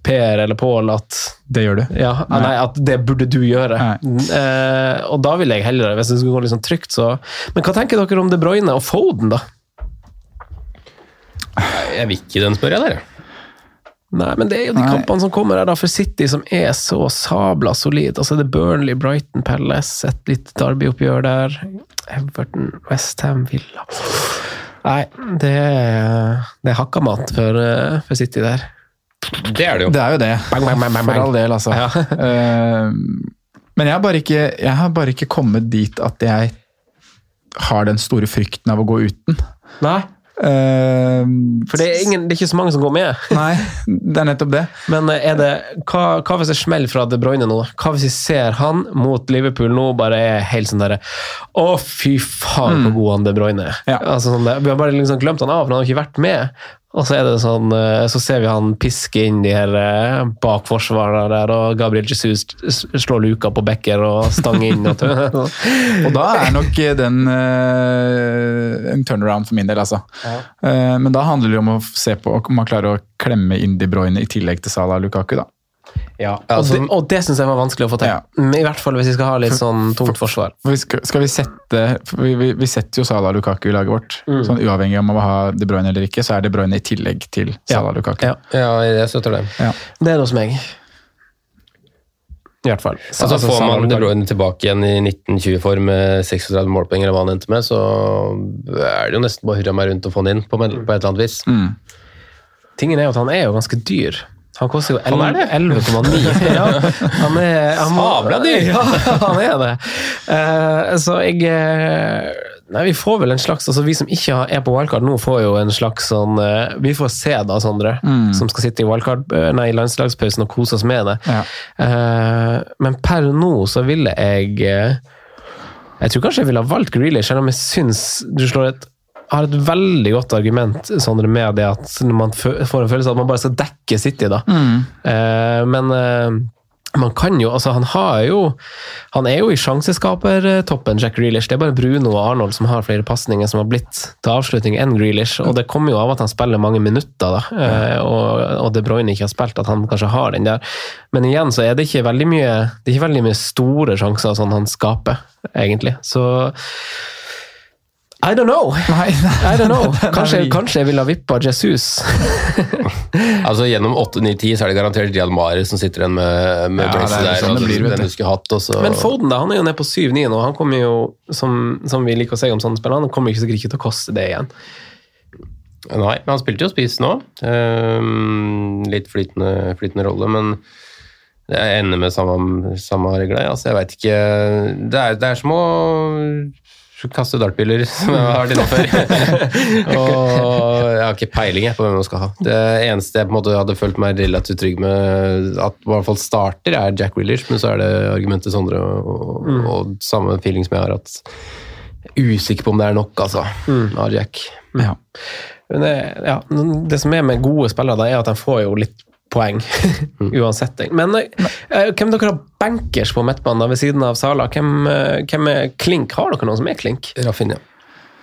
B: Per eller Pål at
C: Det gjør du.
B: ja, nei. at det burde du gjøre. Uh, og da vil jeg heller, hvis det skulle gå litt sånn trygt, så Men hva tenker dere om De Bruyne og Foden, da?
D: Jeg vil ikke den, spør jeg dere.
B: Nei, men det er jo de
C: Nei.
B: kampene som kommer her da for City, som er så sabla solid. Altså det er Burnley, Brighton, Palace, et litt Derby-oppgjør der. Everton, Westham, Villa Nei, det er, det er hakkamat for, eh, for City der.
D: Det er det jo.
C: Det er jo det.
B: Bang, bang, bang, bang,
C: For all del, altså.
B: Ja.
C: Eh, men jeg har, bare ikke, jeg har bare ikke kommet dit at jeg har den store frykten av å gå uten.
B: Nei,
C: Eh,
B: for det er, ingen, det er ikke så mange som går med.
C: Nei, det er nettopp det.
B: Men eh, er det, hva, hva hvis det smeller fra De Bruyne nå? Hva hvis vi ser han mot Liverpool nå bare er helt sånn derre Å, fy faen, hvor god han De Bruyne er.
C: Ja.
B: Altså, sånn, vi har bare liksom glemt han av, for han har ikke vært med. Og så er det sånn, eh, så ser vi han piske inn de her eh, bak forsvarerne der, og Gabriel Jesus slår luka på Becker og stanger inn. Og
C: Og da er nok den uh, en turnaround for min del, altså. Eh, men da handler det jo om å se på om man klarer å klemme inn De Bruyne i tillegg til Salah og Lukaku, da.
B: Ja, og
D: altså-
B: det, og det syns jeg var vanskelig å få til.
C: Ja.
B: I hvert fall hvis vi skal ha litt sånn tungt forsvar.
C: For vi skal, skal vi sette for vi, vi, vi setter jo Salah Lukaku i laget vårt. Sånn Uavhengig om man vil ha De Bruyne eller ikke, så er De Bruyne i tillegg til Salah og Lukaku.
B: Ja.
D: Ja, jeg støtter det.
B: Det er noe hos meg. I hvert fall.
D: Altså, får man De Bruyne tilbake igjen i 1920-form med 36 målpoeng, eller hva han endte med, så er det jo nesten bare å hurra meg rundt og få han inn på, på et eller annet vis.
B: Tingen er jo at han er jo ganske dyr. Han koster jo
D: Han er
B: 11,9. ja, han er
D: Sabla dyr!
B: Ja, han er det. Uh, så jeg eh, Nei, vi får vel en slags altså Vi som ikke er på wildcard nå, får jo en slags sånn uh, Vi får se da, Sondre, som skal sitte i wildcard, nei, landslagspausen og kose oss med det.
C: Ja.
B: Uh, men per nå så ville jeg Jeg tror kanskje jeg ville ha valgt Grealish, selv om jeg syns du slår et har et veldig godt argument Sondre, med det at man får en følelse av at man bare skal dekke City. da. Eh, men eh, man kan jo altså Han har jo Han er jo i sjanseskapertoppen, Jack Grealish. Det er bare Bruno og Arnold som har flere pasninger som har blitt til avslutning enn Grealish. Og det kommer jo av at han spiller mange minutter, da, eh, og, og De Bruyne ikke har spilt, at han kanskje har den der. Men igjen så er det ikke veldig mye Det er ikke veldig mye store sjanser sånn han skaper, egentlig. Så I don't know!
C: Nei,
B: I don't know. Kanskje,
C: Nei.
B: kanskje jeg ville ha vippa Jesus.
D: Altså Gjennom 8-9-10 så er det garantert Riyad Mahrez som sitter igjen med, med
C: Ja,
D: Brace
C: det er
D: der.
C: sånn det
D: altså,
C: blir,
D: den
C: du.
D: skulle hatt, og så
B: Men Foden da, han er jo nede på 7-9 nå. Han kommer jo, som, som vi liker å si om sånne spillere, han kommer ikke sikkert ikke til å koste det igjen.
D: Nei, men han spilte jo spiss nå. Um, litt flytende, flytende rolle, men jeg ender med samme, samme regler. Altså, jeg veit ikke det er, det er som å kaste dartpiller, som jeg har vært inne før. og jeg har ikke peiling jeg, på hvem man skal ha. Det eneste jeg på en måte hadde følt meg relativt trygg med, at i hvert fall starter, er Jack Willish, men så er det argumentet Sondre og, og, og samme feeling som jeg har, at Usikker på om det er nok, altså. Mm. Jack
C: Ja.
B: Men det, ja, det som er med gode spillere, da, er at de får jo litt poeng. Uansett. Men uh, hvem dere har bankers på midtbanen ved siden av Sala? Hvem, uh, hvem er klink? Har dere noen som er klink?
D: Rafinha.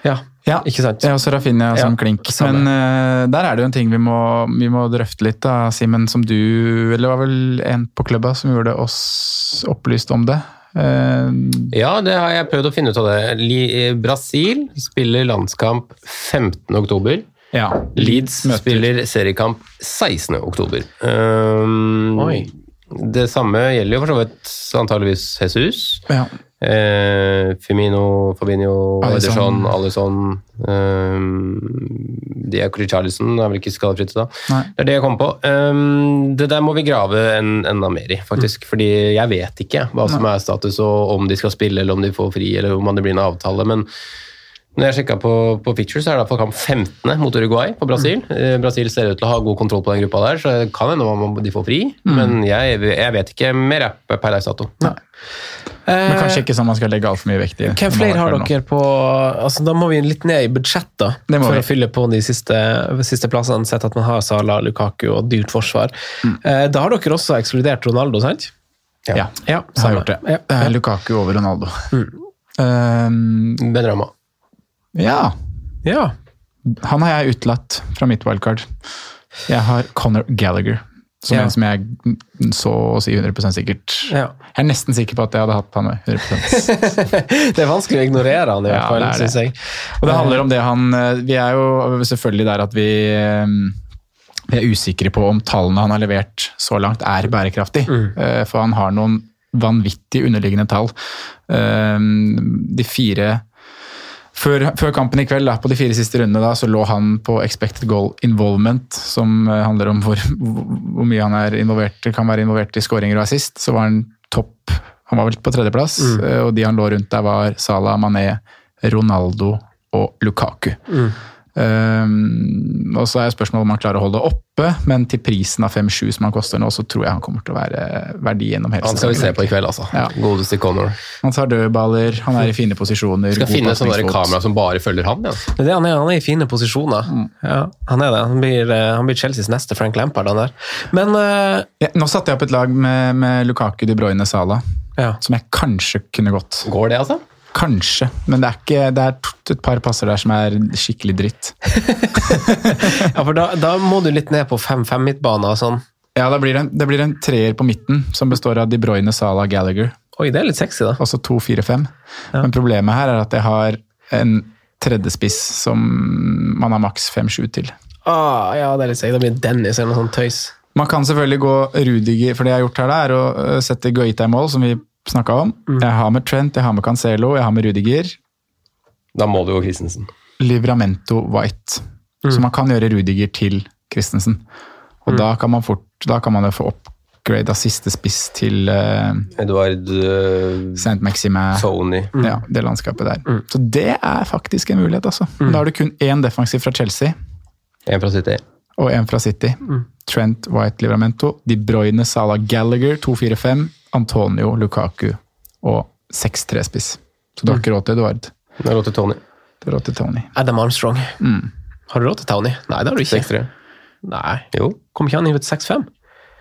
B: Ja,
C: Ja,
B: ikke sant?
C: Jeg er også Rafinha som
B: Ja,
C: klink.
B: samme.
C: Men uh, der er det jo en ting vi må, vi må drøfte litt, da, Simen. Som du, eller det var vel en på klubba som gjorde oss opplyst om det. Eh,
D: Ja, det har jeg prøvd å finne ut av det. Brasil spiller landskamp 15.
C: ja.
D: Leeds
C: møter-
D: spiller seriekamp 16. oktober. Um,
B: Oi.
D: Det samme gjelder jo for så vidt antageligvis Jesus.
C: Ja.
D: Eh, Femino, Fabinho, Ederson, Alisson um, Diaco Richarlison er vel ikke skadefritt da.
C: Nei.
D: Det er det jeg kom på. Um, det der må vi grave en, enda mer i, faktisk. Fordi jeg vet ikke hva som er status, og om de skal spille, eller om de får fri, eller om det blir en avtale. men når jeg sjekka på, på pictures, så er det fall kamp 15. mot Uruguay på Brasil. Mm. Brasil ser ut til å ha god kontroll på den gruppa der, så det kan hende de får fri. Men jeg, jeg vet ikke mer per dags dato.
C: Men kanskje ikke sånn man skal legge altfor mye vekt i.
B: Hvem flere har dere på altså Da må vi litt ned i budsjett, da.
C: Det må
B: For
C: vi.
B: å fylle på de siste, siste plassene. Sett at man har Sala, Lukaku og dyrt forsvar. Mm. Da har dere også ekskludert Ronaldo, sant?
C: Ja,
B: Ja,
C: jeg har gjort det.
B: Ja.
C: Eh, Lukaku over Ronaldo. Um,
D: Benrama.
C: Ja,
B: ja.
C: han har jeg utelatt fra mitt wildcard. Jeg har Conor Gallagher, som
B: Ja.
C: en som jeg så å si 100 sikkert.
B: Ja.
C: Jeg er nesten sikker på at jeg hadde hatt han med 100
B: Det er vanskelig å ignorere han, i hvert fall,
C: det.
B: syns jeg.
C: Og det handler om det han eh, Vi er jo selvfølgelig der at vi eh, vi er usikre på om tallene han har levert så langt er bærekraftig. Mm. For han har noen vanvittig underliggende tall. Eh, De fire før, før kampen i kveld, da, på de fire siste rundene, da, så lå han på expected goal involvement, som eh, handler om hvor, hvor mye han er involvert, kan være involvert i skåringer og assist. Så var han topp Han var vel på tredjeplass, mm. og de han lå rundt der, var Salah, Mané, Ronaldo og Lukaku. Um, og så er spørsmålet om han klarer å holde det oppe, men til prisen av 5-7 som han koster nå, så tror jeg han kommer til å være verdi gjennom hele
D: Han skal vi se på i kveld, altså.
C: Ja.
D: Godeste Connor.
C: Han tar dødballer, han er i fine posisjoner.
D: Skal finne sånne kamera som bare følger han. Ja.
B: Det er det han er, han er i fine posisjoner. Ja, han er det. Han blir, eh, han blir Chelseas neste Frank Lampard, han der. Men uh...
C: Ja, nå satte jeg opp et lag med, med Lukaku, De Bruyne, Sala,
B: ja.
C: som jeg kanskje kunne gått.
D: Går det, altså?
C: Kanskje, men det er, ikke, det er et par passer der som er skikkelig dritt.
B: ja, for da, da må du litt ned på 5-5-midtbane og sånn.
C: Ja, blir det, en, det blir en treer på midten, som består av De Bruyne, Sala, Gallagher.
B: Oi, det er litt sexy, da.
C: Altså 2-4-5.
B: Ja.
C: Men problemet her er at jeg har en tredjespiss som man har maks 5-7 til.
B: Ah, ja, det er litt sexy. Da blir det Dennis eller noe sånt tøys.
C: Man kan selvfølgelig gå Rudiger, for det jeg har gjort her, er å øh, sette Guaita i mål, som vi snakka om. Jeg har med Trent, jeg har med Cancelo, jeg har med Rudiger.
D: Da må du gå Christensen.
C: Livramento White. Så man kan gjøre Rudiger til Christensen. Og da kan man fort, da kan man jo få upgrade av siste spiss til uh,
D: Edvard uh,
C: St. Maxime.
D: Sony.
C: Ja, det landskapet der. Så det er faktisk en mulighet, altså. Men Da har du kun én defensiv fra Chelsea
D: En fra City.
C: og en fra City. Trent, White, Livramento. De Bruyne, Salah, Gallagher 2-4-5. Antonio, Lukaku og 6-3-spiss. Så du har ikke råd til Eduard.
D: Det er råd til Tony.
C: Du har råd til Tony.
B: Adam Armstrong. Har du råd til Tony? Nei, det har du ikke.
D: 6-3.
B: Nei.
D: Jo.
B: Kom ikke han inn til 6-5?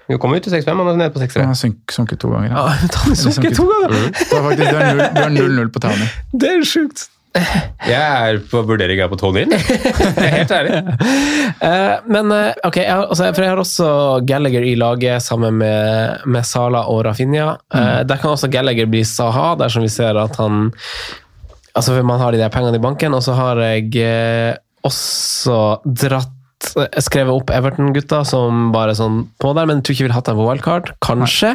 D: Jo, kom ut til 6-5, han er nede på 6-3.
C: Han har sunket to ganger.
B: Ja,
C: Ja.
B: men Tony sunket to ganger!
C: Mm. har du har du har 0-0 på Tony.
B: Det er sjukt.
D: Jeg er på vurdering her på Tony. Helt ærlig.
B: Eh, men eh, ok, jeg har, altså, for jeg har også Gallagher i laget sammen med, med Sala og Rafinha. Mm. der kan også Gallagher bli Saha, dersom vi ser at han Altså, man har de der pengene i banken, og så har jeg eh, også dratt eh, Skrevet opp Everton-gutta som bare sånn på der, men jeg tror ikke jeg ville hatt dem på wildcard. Kanskje.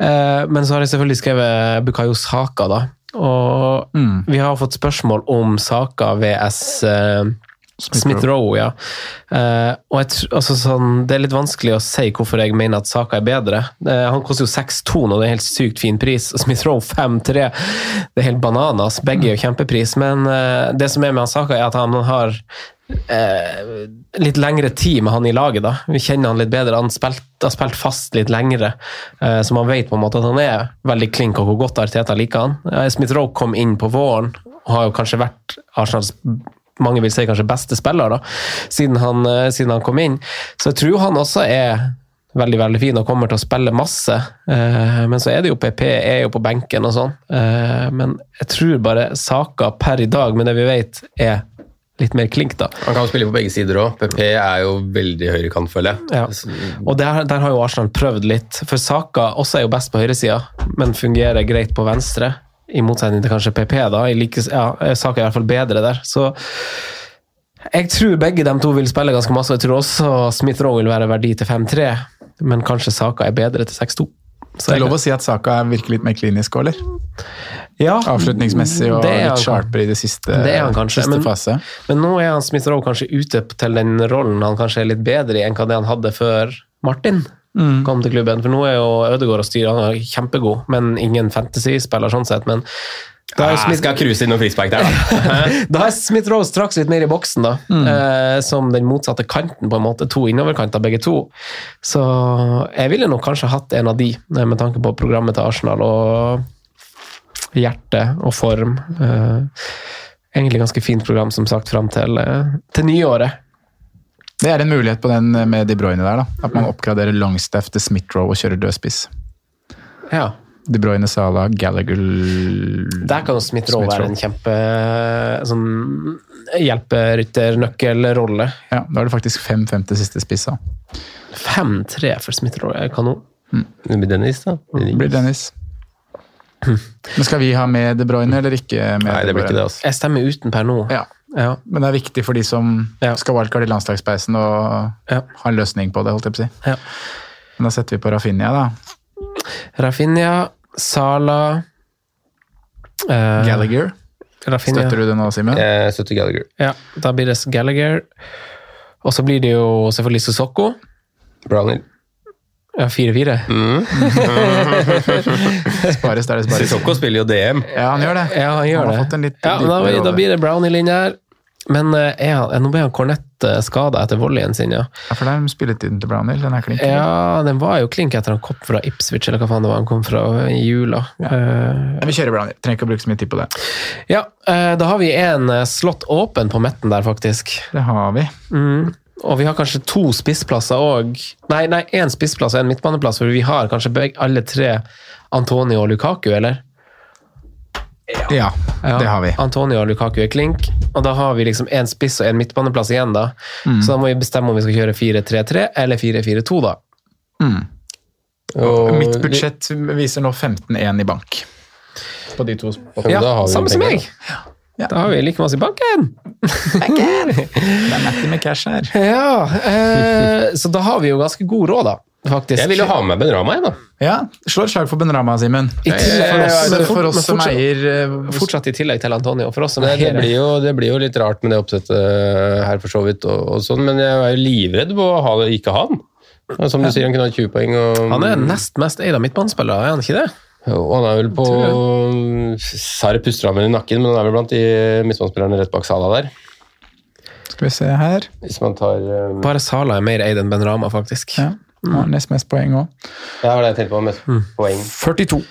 B: Nei. men så har jeg selvfølgelig skrevet Bukayo Saka, da. Og vi har fått spørsmål om Saka VS eh, Smith Rowe, ja. Eh, og jeg, altså sånn, det er litt vanskelig å si hvorfor jeg mener at Saka er bedre. Eh, han koster jo 6-2 nå, det er helt sykt fin pris. Og Smith Rowe 5-3, det er helt bananas. Begge er jo kjempepris. Men eh, det som er med han Saka, er at han har eh, litt lengre tid med han i laget. da. Vi kjenner han litt bedre. Han spilt, har spilt fast litt lengre, eh, så man vet på en måte at han er veldig klink, og hvor godt Arteta liker han. Eh, Smith Rowe kom inn på våren og har jo kanskje vært Arsenals mange vil si kanskje beste spiller da, siden han, eh, siden han kom inn. Så jeg tror han også er veldig veldig fin og kommer til å spille masse. Eh, men så er det jo PP er jo på benken og sånn. Eh, men jeg tror bare Saka per i dag, med det vi vet, er litt mer klink, da.
D: Han kan spille på begge sider òg. PP er jo veldig høyrekant, føler jeg.
B: Ja. Og der, der, har jo Arsenal prøvd litt. For Saka også er jo best på høyresida, men fungerer greit på venstre. I motsetning til kanskje PP, da. Like, ja, Saka er i hvert fall bedre der. Så jeg tror begge de to vil spille ganske masse. Jeg tror også Smith Rowe vil være verdi til 5-3, men kanskje Saka er bedre til 6-2.
C: Så det er lov å si at Saka virker litt mer klinisk òg, eller?
B: Ja,
C: Avslutningsmessig og litt sharpere i det siste,
B: det er han kanskje,
C: siste
B: men,
C: fase.
B: Men nå er han Smith Rowe kanskje ute til den rollen han kanskje er litt bedre i enn hva det han hadde før Martin
C: Mm.
B: kom til klubben. For nå er jo Ødegaard og styret han er kjempegod, men ingen fantasy-spiller sånn sett. men da er
D: Jeg
B: Smith,
D: skal cruise inn noen frispark der, da.
B: da er Smith Rose straks litt mer i boksen, da. Eh, som den motsatte kanten, på en måte. To innoverkanter, begge to. Så jeg ville nok kanskje hatt en av de, eh, med tanke på programmet til Arsenal og hjerte og form. Eh, egentlig ganske fint program, som sagt, fram til, eh, til nyåret.
C: Det er en mulighet på den med De Bruyne der, da. At man oppgraderer Longstaff til Smith-Roe og kjører dødspiss.
B: Ja.
C: De Bruyne, Salah, Gallagher
B: Der kan jo Smith Rowe være en kjempe sånn hjelperytternøkkelrolle.
C: Ja, da er det faktisk 5-5 til siste spissa. da.
B: 5-3 for Smith Rowe er kanon.
D: Det blir Dennis, da.
C: Det blir Dennis. Men skal vi ha med De Bruyne eller ikke? med
D: Nei, det blir ikke det, altså.
B: Jeg stemmer uten per nå.
C: Ja.
B: Ja.
C: Men det er viktig for de som
B: Ja.
C: skal wildcard i landslagspeisen og
B: Ja.
C: ha en løsning på det. holdt jeg på å si.
B: Ja.
C: Men da setter vi på Rafinha, da.
B: Rafinha, Sala uh,
C: Gallagher.
B: Rafinha.
C: Støtter du det nå, Simen?
D: Jeg støtter Gallagher.
B: Ja, da blir det Gallagher. Og så blir det jo selvfølgelig Sissoko.
D: Brownhill.
B: Ja, 4-4.
C: Spares der det spares.
D: Sissoko spiller jo DM.
C: Ja, han gjør det.
B: Ja, han gjør
C: Han
B: det.
C: litt
B: ja, da, da blir det Brownie inn her. Men eh, er nå ble han Cornett skada etter volleyen sin, ja.
C: Ja, for der er spilletiden til Brownhill. Den er klink.
B: Ja, den var jo klink etter han kom fra Ipswich, eller hva faen det var han kom fra i jula. Ja.
C: Uh, vi kjører Brownhill. Trenger ikke å bruke så mye tid på det.
B: ja, uh, da har vi en eh, slått åpen på midten der, faktisk.
C: Det har vi.
B: Mm. Og vi har kanskje to spissplasser òg. Nei, nei, én spissplass og en midtbaneplass, for vi har kanskje begge, alle tre Antonio og Lukaku, eller?
C: Ja,
B: Ja,
C: det har vi.
B: Antonio og Lukaku er klink, og da har vi liksom én spiss og en midtbaneplass igjen, da.
C: Mm.
B: Så da må vi bestemme om vi skal kjøre 4-3-3 eller 4-4-2, da.
D: Og
C: Mitt budsjett viser nå 15-1 i bank. På de to spottene.
B: Ja,
D: da har vi
B: samme som
D: meg!
B: meg! Da har vi like masse i banken!
C: Det er Matty med cash her.
B: Ja, eh, så da har vi jo ganske god råd, da. Faktisk.
D: Jeg vil jo ha med Ben Rama, jeg, da.
C: Ja, Slå et slag for Benrama, Simen.
B: I
C: For oss, for som eier eh,
B: Fortsatt i tillegg til Antonio. For oss som
D: Det, det, blir jo, det blir jo litt rart med det oppsettet her, for så vidt, og, og sånn, men jeg er jo livredd på å ha det, ikke ha den. Som du sier, han kunne ha 20 poeng. Og,
B: Han er nest mest eid av midtbanespillere, er han ikke det?
D: og han er vel på Sarre puster ham i nakken, men han er vel blant de midtbanespillerne rett bak Sala der.
C: Skal vi se her.
D: Hvis man tar um...
B: Bare Sala er mer eid enn Ben Rama, faktisk.
C: Ja, han har nest mest poeng òg.
D: Ja, det jeg tenkte på, mest poeng.
C: 42.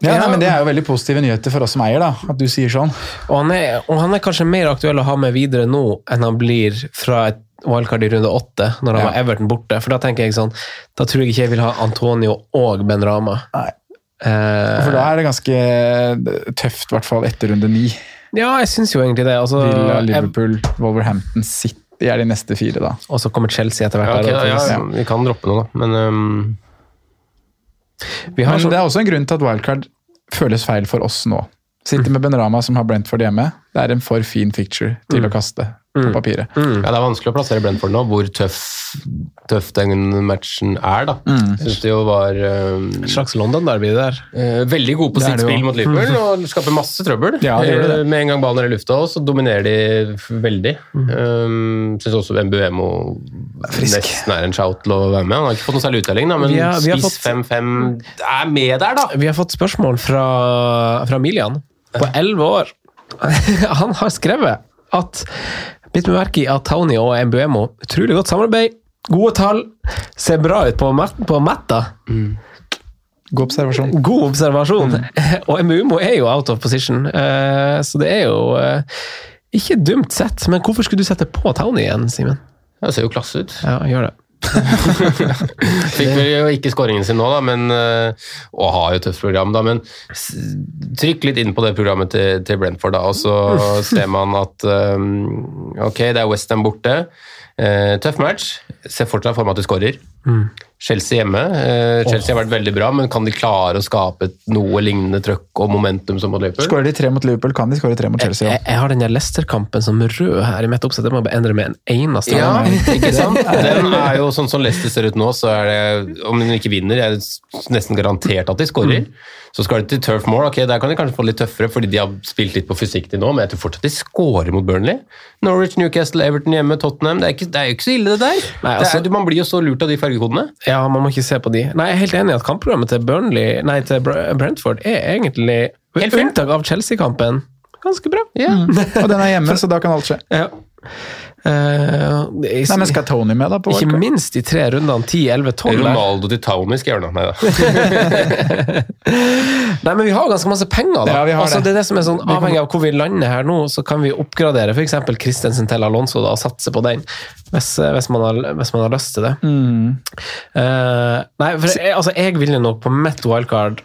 C: Ja, nei, men Det er jo veldig positive nyheter for oss som eier, da, at du sier sånn.
B: Og han, er, og han er kanskje mer aktuell å ha med videre nå enn han blir fra et wildcard i runde åtte, når han
C: Ja.
B: var Everton borte. For da tenker jeg sånn, da tror jeg ikke jeg vil ha Antonio og Ben Rama.
C: Nei.
B: Eh,
C: For da er det ganske tøft, i hvert fall etter runde ni.
B: ja, jeg syns jo egentlig det. Altså,
C: Villa, Liverpool, Wolverhampton, City er de neste fire, da.
B: og så kommer Chelsea etter hvert.
D: Ja,
B: okay,
D: ja, vi kan droppe noe, da. Men um,
B: Vi har
C: Men
B: så,
C: det er også en grunn til at wildcard føles feil for oss nå. Sitter med Benrama som har Brentford hjemme. Det er en for fin picture til å kaste på papiret.
D: ja, det er vanskelig å plassere Brentford nå, hvor tøff, tøff den matchen er, da.
C: Mm.
D: Jeg synes det jo var Um,
B: en slags London-derby der.
D: Uh, veldig gode på
C: Det
D: sitt spill mot Liverpool og skaper masse trøbbel.
C: Ja, det gjør det.
D: Eh, Med en gang ballen er i lufta, så dominerer de veldig. veldig. Um, Syns også Mbuemo nesten er en shout til å være med. Han har ikke fått noe særlig uttelling, da, men
B: Vi har- vi har
D: spiss 5-5 er med der, da!
B: Vi har fått spørsmål fra, fra Milian på elleve år. Han har skrevet at Bitt meg merke i at Tony og Mbuemo utrolig godt samarbeid, gode tall, ser bra ut på, mat, på Matta.
C: God observasjon.
B: God observasjon. Og Mbuemo er jo out of position, uh, så det er jo uh, ikke dumt sett. Men hvorfor skulle du sette på Tony igjen, Simen?
D: Det ser jo klasse ut.
B: Ja, gjør det.
D: Fikk vel jo ikke skåringen sin nå, da, men, eh, og har jo tøft program, da, men trykk litt inn på det programmet til, til Brentford, da, og så ser man at um, ok, det er Westham borte. Uh, tøff match. Ser fortsatt for meg at du skårer. Chelsea hjemme. Eh, Chelsea har vært veldig bra, men kan de klare å skape noe lignende trøkk og momentum som mot Liverpool?
C: Skårer de tre mot Liverpool, kan de skåre tre mot Chelsea
B: Jeg,
C: òg.
B: jeg har den Leicester-kampen som rød her i mitt oppsett. Det må jeg bare endre med en eneste
D: Ja,
B: gang.
D: ikke sant? Den er jo sånn som Leicester ser ut nå, så er det Om de ikke vinner, er det nesten garantert at de skårer. Så skal de til Turf Moor, ok, der kan de kanskje få litt tøffere, fordi de har spilt litt på fysikk til nå, men jeg tror fortsatt de skårer mot Burnley. Norwich, Newcastle, Everton hjemme, Tottenham. Det er, ikke, det er jo ikke så ille, det der.
B: Nei,
D: det
B: altså-
D: er, man blir jo så lurt av de fargekodene.
B: Ja, man må ikke se på de. Nei, Jeg er helt enig i at kampprogrammet til Burnley, nei, til Brentford er egentlig, med unntak av Chelsea-kampen, ganske bra.
D: Ja.
C: Og den er hjemme, så da kan alt skje.
B: Ja. Eh, det er-
C: Nei, men Skal Tony med, da? på
B: Ikke
C: wildcard?
B: minst de tre rundene 10, 11, 12.
D: Ronaldo til Tony skal gjøre noe. Nei da.
B: Nei, men vi har ganske masse penger, da.
C: Ja, vi har
B: altså,
C: det.
B: det er det som er sånn, Avhengig av hvor vi lander her nå, så kan vi oppgradere f.eks. Christensen til Alonso da, og satse på den, hvis, hvis, man, har, hvis man har lyst til det. Eh, nei, for jeg, altså, jeg ville nok på mitt wildcard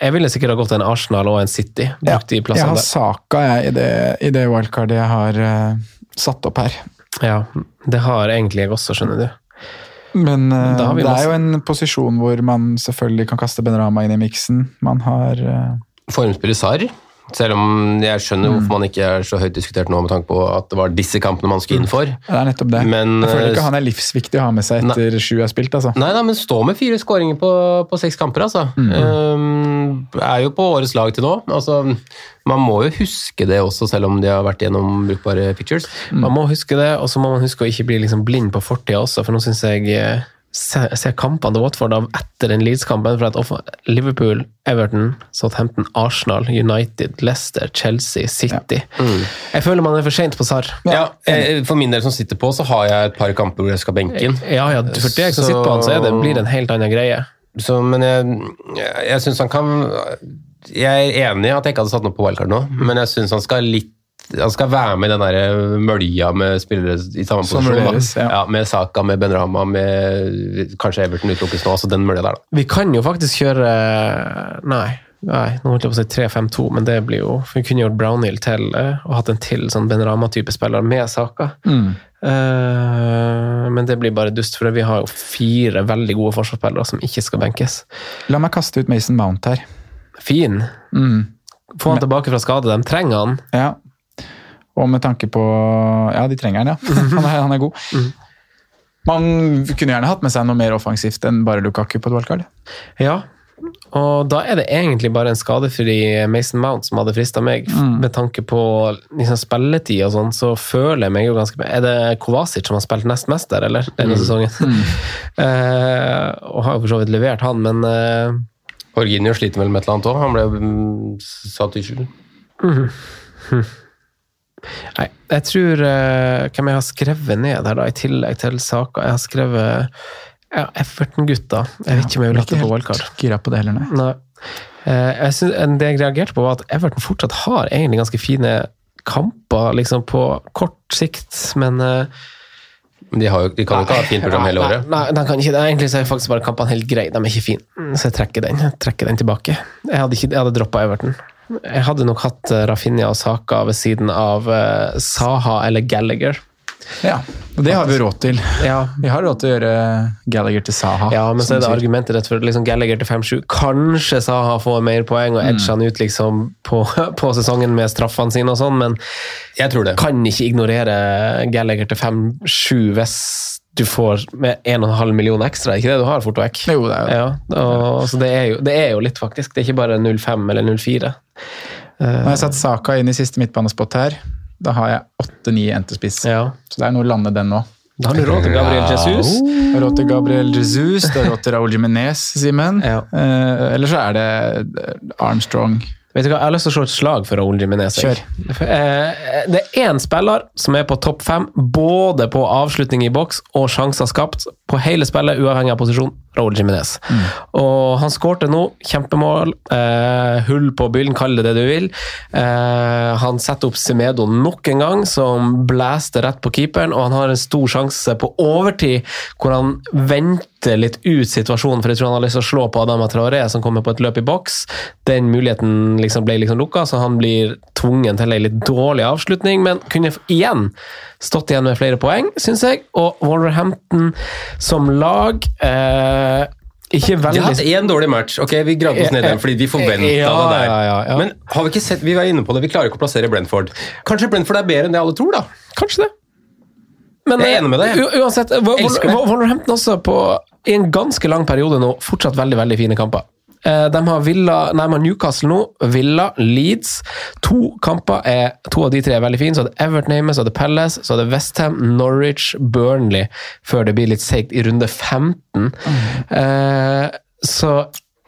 B: Jeg ville sikkert ha gått en Arsenal og en City.
C: Ja,
B: de
C: jeg har
B: der.
C: Saka jeg, i det, i det wildcardet jeg har eh, satt opp her.
B: Ja, det har egentlig jeg også, skjønner du.
C: Men
B: vi
C: det
B: masse-
C: er jo en posisjon hvor man selvfølgelig kan kaste Benrama inn i miksen. Man har uh...
D: Formspiller Sarr. Selv om jeg skjønner
B: Mm.
D: hvorfor man ikke er så høyt diskutert nå med tanke på at det var disse kampene man skulle inn for.
C: Det er nettopp det.
D: Men,
C: jeg føler
D: eh,
C: ikke han er livsviktig å ha med seg etter sju har spilt. altså.
D: Nei, nei, men stå med fire skåringer på, på seks kamper, altså. Um, er jo på årets lag til nå. Altså, man må jo huske det også, selv om de har vært gjennom brukbare pictures.
B: Man må huske det, og så må man huske å ikke bli liksom blind på fortida også, for nå syns jeg se- ser kampene til Watford av etter den Leeds-kampen. for at Liverpool, Everton, Southampton, Arsenal, United, Leicester, Chelsea, City. Jeg føler man er for seint på SAR.
D: Ja, For min del som sitter på, så har jeg et par kamper hvor jeg skal benke inn.
B: Ja, ja, for deg som
D: Så-
B: sitter på han, så er det, blir det en helt annen greie.
D: Så, men jeg, jeg, jeg syns han kan Jeg er enig i at jeg ikke hadde satt noe på wildcard nå, men jeg syns han skal litt han skal være med i den der mølja med spillere i samme
C: Som
D: posisjon.
C: Deres, ja.
D: Ja, med Saka, med Benrahma, med kanskje Everton utelukkes nå. altså Den mølja der, da.
B: Vi kan jo faktisk kjøre Nei, nei nå holdt jeg på å si 3-5-2, men det blir jo for Vi kunne gjort Brownhill til eh, og hatt en til sånn Benrama-type spiller med Saka. Uh, men det blir bare dust, for vi har jo fire veldig gode forsvarsspillere som ikke skal benkes.
C: La meg kaste ut Mason Mount her.
B: Fin.
C: Mm.
B: Få han tilbake fra skade. De trenger han.
C: Ja. Og med tanke på Ja, de trenger han, ja. Han er, han er god. Man kunne gjerne hatt med seg noe mer offensivt enn bare Lukaku på et wildcard.
B: Ja. Og da er det egentlig bare en skadefri Mason Mount som hadde frista meg. Med tanke på liksom, spilletid og sånn, så føler jeg meg jo ganske Er det Kovacic som har spilt nest mest der, eller? Denne sesongen. Eh, og har jo for så vidt levert, han, men eh,
D: Jorginho sliter vel med et eller annet òg. Han ble mm, satt i skyld.
B: Nei, jeg tror uh, Hvem jeg har skrevet ned her, da, i tillegg til saker Jeg har skrevet ja, Everton-gutta. Jeg vet ikke om jeg vil ha det på wildcard.
C: gira på det heller, nei.
B: Nei. Uh, jeg synes, det jeg reagerte på, var at Everton fortsatt har egentlig ganske fine kamper liksom på kort sikt, men uh,
D: Men de, har jo, de kan jo ikke ha et fint program hele året.
B: Nei, nei de kan ikke, det. egentlig så er faktisk bare kampene helt greie. De er ikke fine, så jeg trekker den, jeg trekker den tilbake. Jeg hadde, ikke, jeg hadde droppa Everton. Jeg hadde nok hatt eh, Rafinha og Saka ved siden av eh, Saha eller Gallagher.
C: Ja, og det har vi råd til.
B: Ja,
C: Vi har råd til å gjøre Gallagher til Saha.
B: Ja, men så er det
C: sier.
B: argumentet rett for liksom Gallagher til 5-7. Kanskje Saha får mer poeng og edger han ut liksom på, på sesongen med straffene sine og sånn, men
D: Jeg tror det.
B: kan ikke ignorere Gallagher til 5-7 hvis du får med 1,5 millioner ekstra, er ikke det du har, fort vekk?
C: Jo, det er jo det.
B: Ja, og, så det er, jo, det er jo litt, faktisk. Det er ikke bare 0,5 eller 0,4.
C: Nå har jeg satt Saka inn i siste midtbanespott her. Da har jeg 8-9 entespiss.
B: Ja.
C: Så det er noe å lande den nå.
B: Da har du råd til Gabriel Jesus.
C: Ja. råd til Gabriel Jesus, det har råd til Raúl Jiménez, Simen.
B: Ja.
C: Eh, eller så er det Armstrong.
B: Vet du hva, Jeg har lyst til å slå et slag for Raúl Jiménez. Kjør. Eh, Det er én spiller som er på topp fem, både på avslutning i boks og sjanser skapt, på hele spillet, uavhengig av posisjon. Raúl Jiménez. Og han skårte nå, kjempemål. Eh, hull på byllen, kall det det du vil. Eh, han setter opp Semedo nok en gang, som blæster rett på keeperen, og han har en stor sjanse på overtid, hvor han venter litt ut situasjonen, for jeg tror han har lyst til å slå på Adama Traoré, som kommer på et løp i boks. Den muligheten liksom ble liksom lukka, så han blir tvungen til en litt dårlig avslutning, men kunne igjen stått igjen med flere poeng, syns jeg. Og Wolverhampton som lag eh, ikke
D: De
B: veldig
D: har hatt én dårlig match. Ok, Vi gravde oss ned den fordi vi forventa
B: Ja,
D: det der.
B: ja, ja.
D: Men har vi ikke sett, vi var inne på det, vi klarer ikke å plassere Brentford. Kanskje Brentford er bedre enn det alle tror, da?
B: Kanskje det. Men
D: Jeg er enig med deg.
B: uansett,
D: det.
B: Wol- Wolverhampton også på, i en ganske lang periode nå fortsatt veldig veldig fine kamper. Eh, De har, Villa, nei, Newcastle nå, Villa, Leeds. To kamper er, to av de tre er veldig fine. Så er det Everton hjemme, så er det Palace, så er det Westham, Norwich, Burnley, før det blir litt seigt i runde 15. Eh, så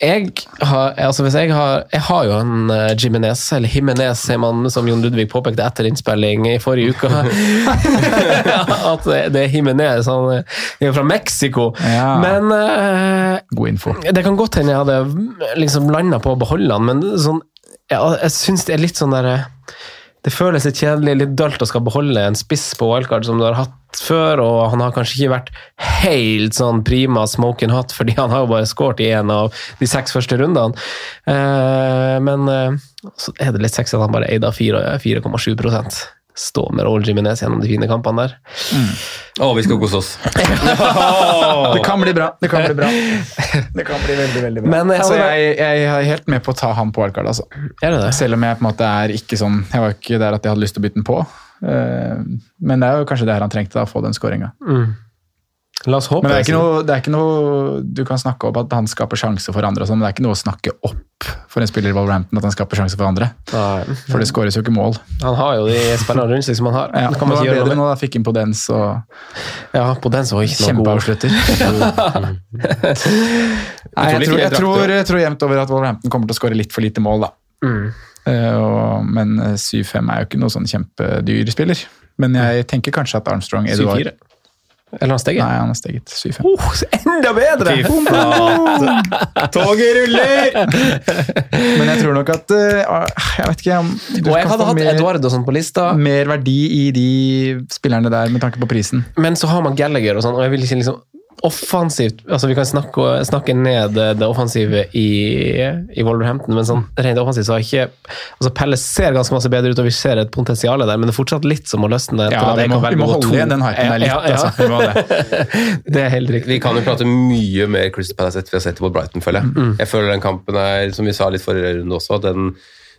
B: jeg har, altså hvis jeg har Jeg har jo en uh, Jimenez, eller Jimenez, sier man, som Jon Ludvig påpekte etter innspilling i forrige uke. at det, det er Jimenez, han er fra Mexico.
C: Ja.
B: Men uh,
C: God info.
B: det kan godt hende jeg hadde liksom landa på å beholde han, men sånn, ja, jeg syns det er litt sånn der Det føles litt kjedelig, litt dølt å skal beholde en spiss på wildcard som du har hatt før, og han har kanskje ikke vært helt sånn prima smoking hot, fordi han har jo bare skåret i en av de seks første rundene. Eh, men eh, så er det litt sexy at han bare eide av 4 4,7 Stå med Raúl Jiminez gjennom de fine kampene der.
D: Å, vi skal kose oss.
C: Det kan bli bra. Det kan bli bra. Det kan bli veldig, veldig bra.
B: Men, eh,
C: altså, jeg, jeg er helt med på å ta han på wildcard. Altså.
B: Er det det?
C: Selv om jeg på en måte er ikke sånn Jeg var ikke der at jeg hadde lyst til å bytte den på. Eh, Men det er jo kanskje det her han trengte, da, å få den skåringa.
B: La oss håpe
C: Men det er, ikke noe, det er ikke noe Du kan snakke om at han skaper sjanse for andre, og sånn, men det er ikke noe å snakke opp for en spiller i Wolverhampton at han skaper sjanse for andre.
B: Nei.
C: For det skåres jo ikke mål.
B: Han har jo de spennende rundt seg som han har.
C: Ja,
B: det kan man ikke
C: bedre nå, da fikk inn på Dens og
B: Ja, på den så var ikke god.
C: kjempeavslutter. Nei, jeg, tror, jeg, tror, jeg tror jevnt over at Wolverhampton kommer til å skåre litt for lite mål, da.
B: Mm.
C: Eh, og, men eh, 7-5 er jo ikke noe sånn kjempedyr spiller. Men jeg tenker kanskje at Armstrong
B: 7-4. Eller han steget?
C: Nei, han har steget 7-5.
B: Oh, enda bedre!
D: Toget ruller!
C: Men jeg tror nok at eh, Jeg vet ikke om du
B: Og jeg hadde hatt
C: mer,
B: Eduardo sånn på lista,
C: mer verdi i de spillerne der med tanke på prisen.
B: men så har man Gallagher og sånn, og jeg vil ikke liksom offensivt altså Vi kan snakke, snakke ned det offensive i, i Wolverhampton, men sånn rent offensivt så har ikke altså Pelle ser ganske masse bedre ut, og vi ser et potensial der, men det er fortsatt litt som å løsne det.
C: Ja, vi må, vi må holde igjen den hypen der litt.
B: Ja, ja.
C: Altså. Det.
B: Det er helt riktig.
D: Vi kan jo prate mye mer Crystal Palace etter vi har sett det på Brighton, føler jeg. Jeg føler den kampen er, som vi sa litt forrige runde også, at den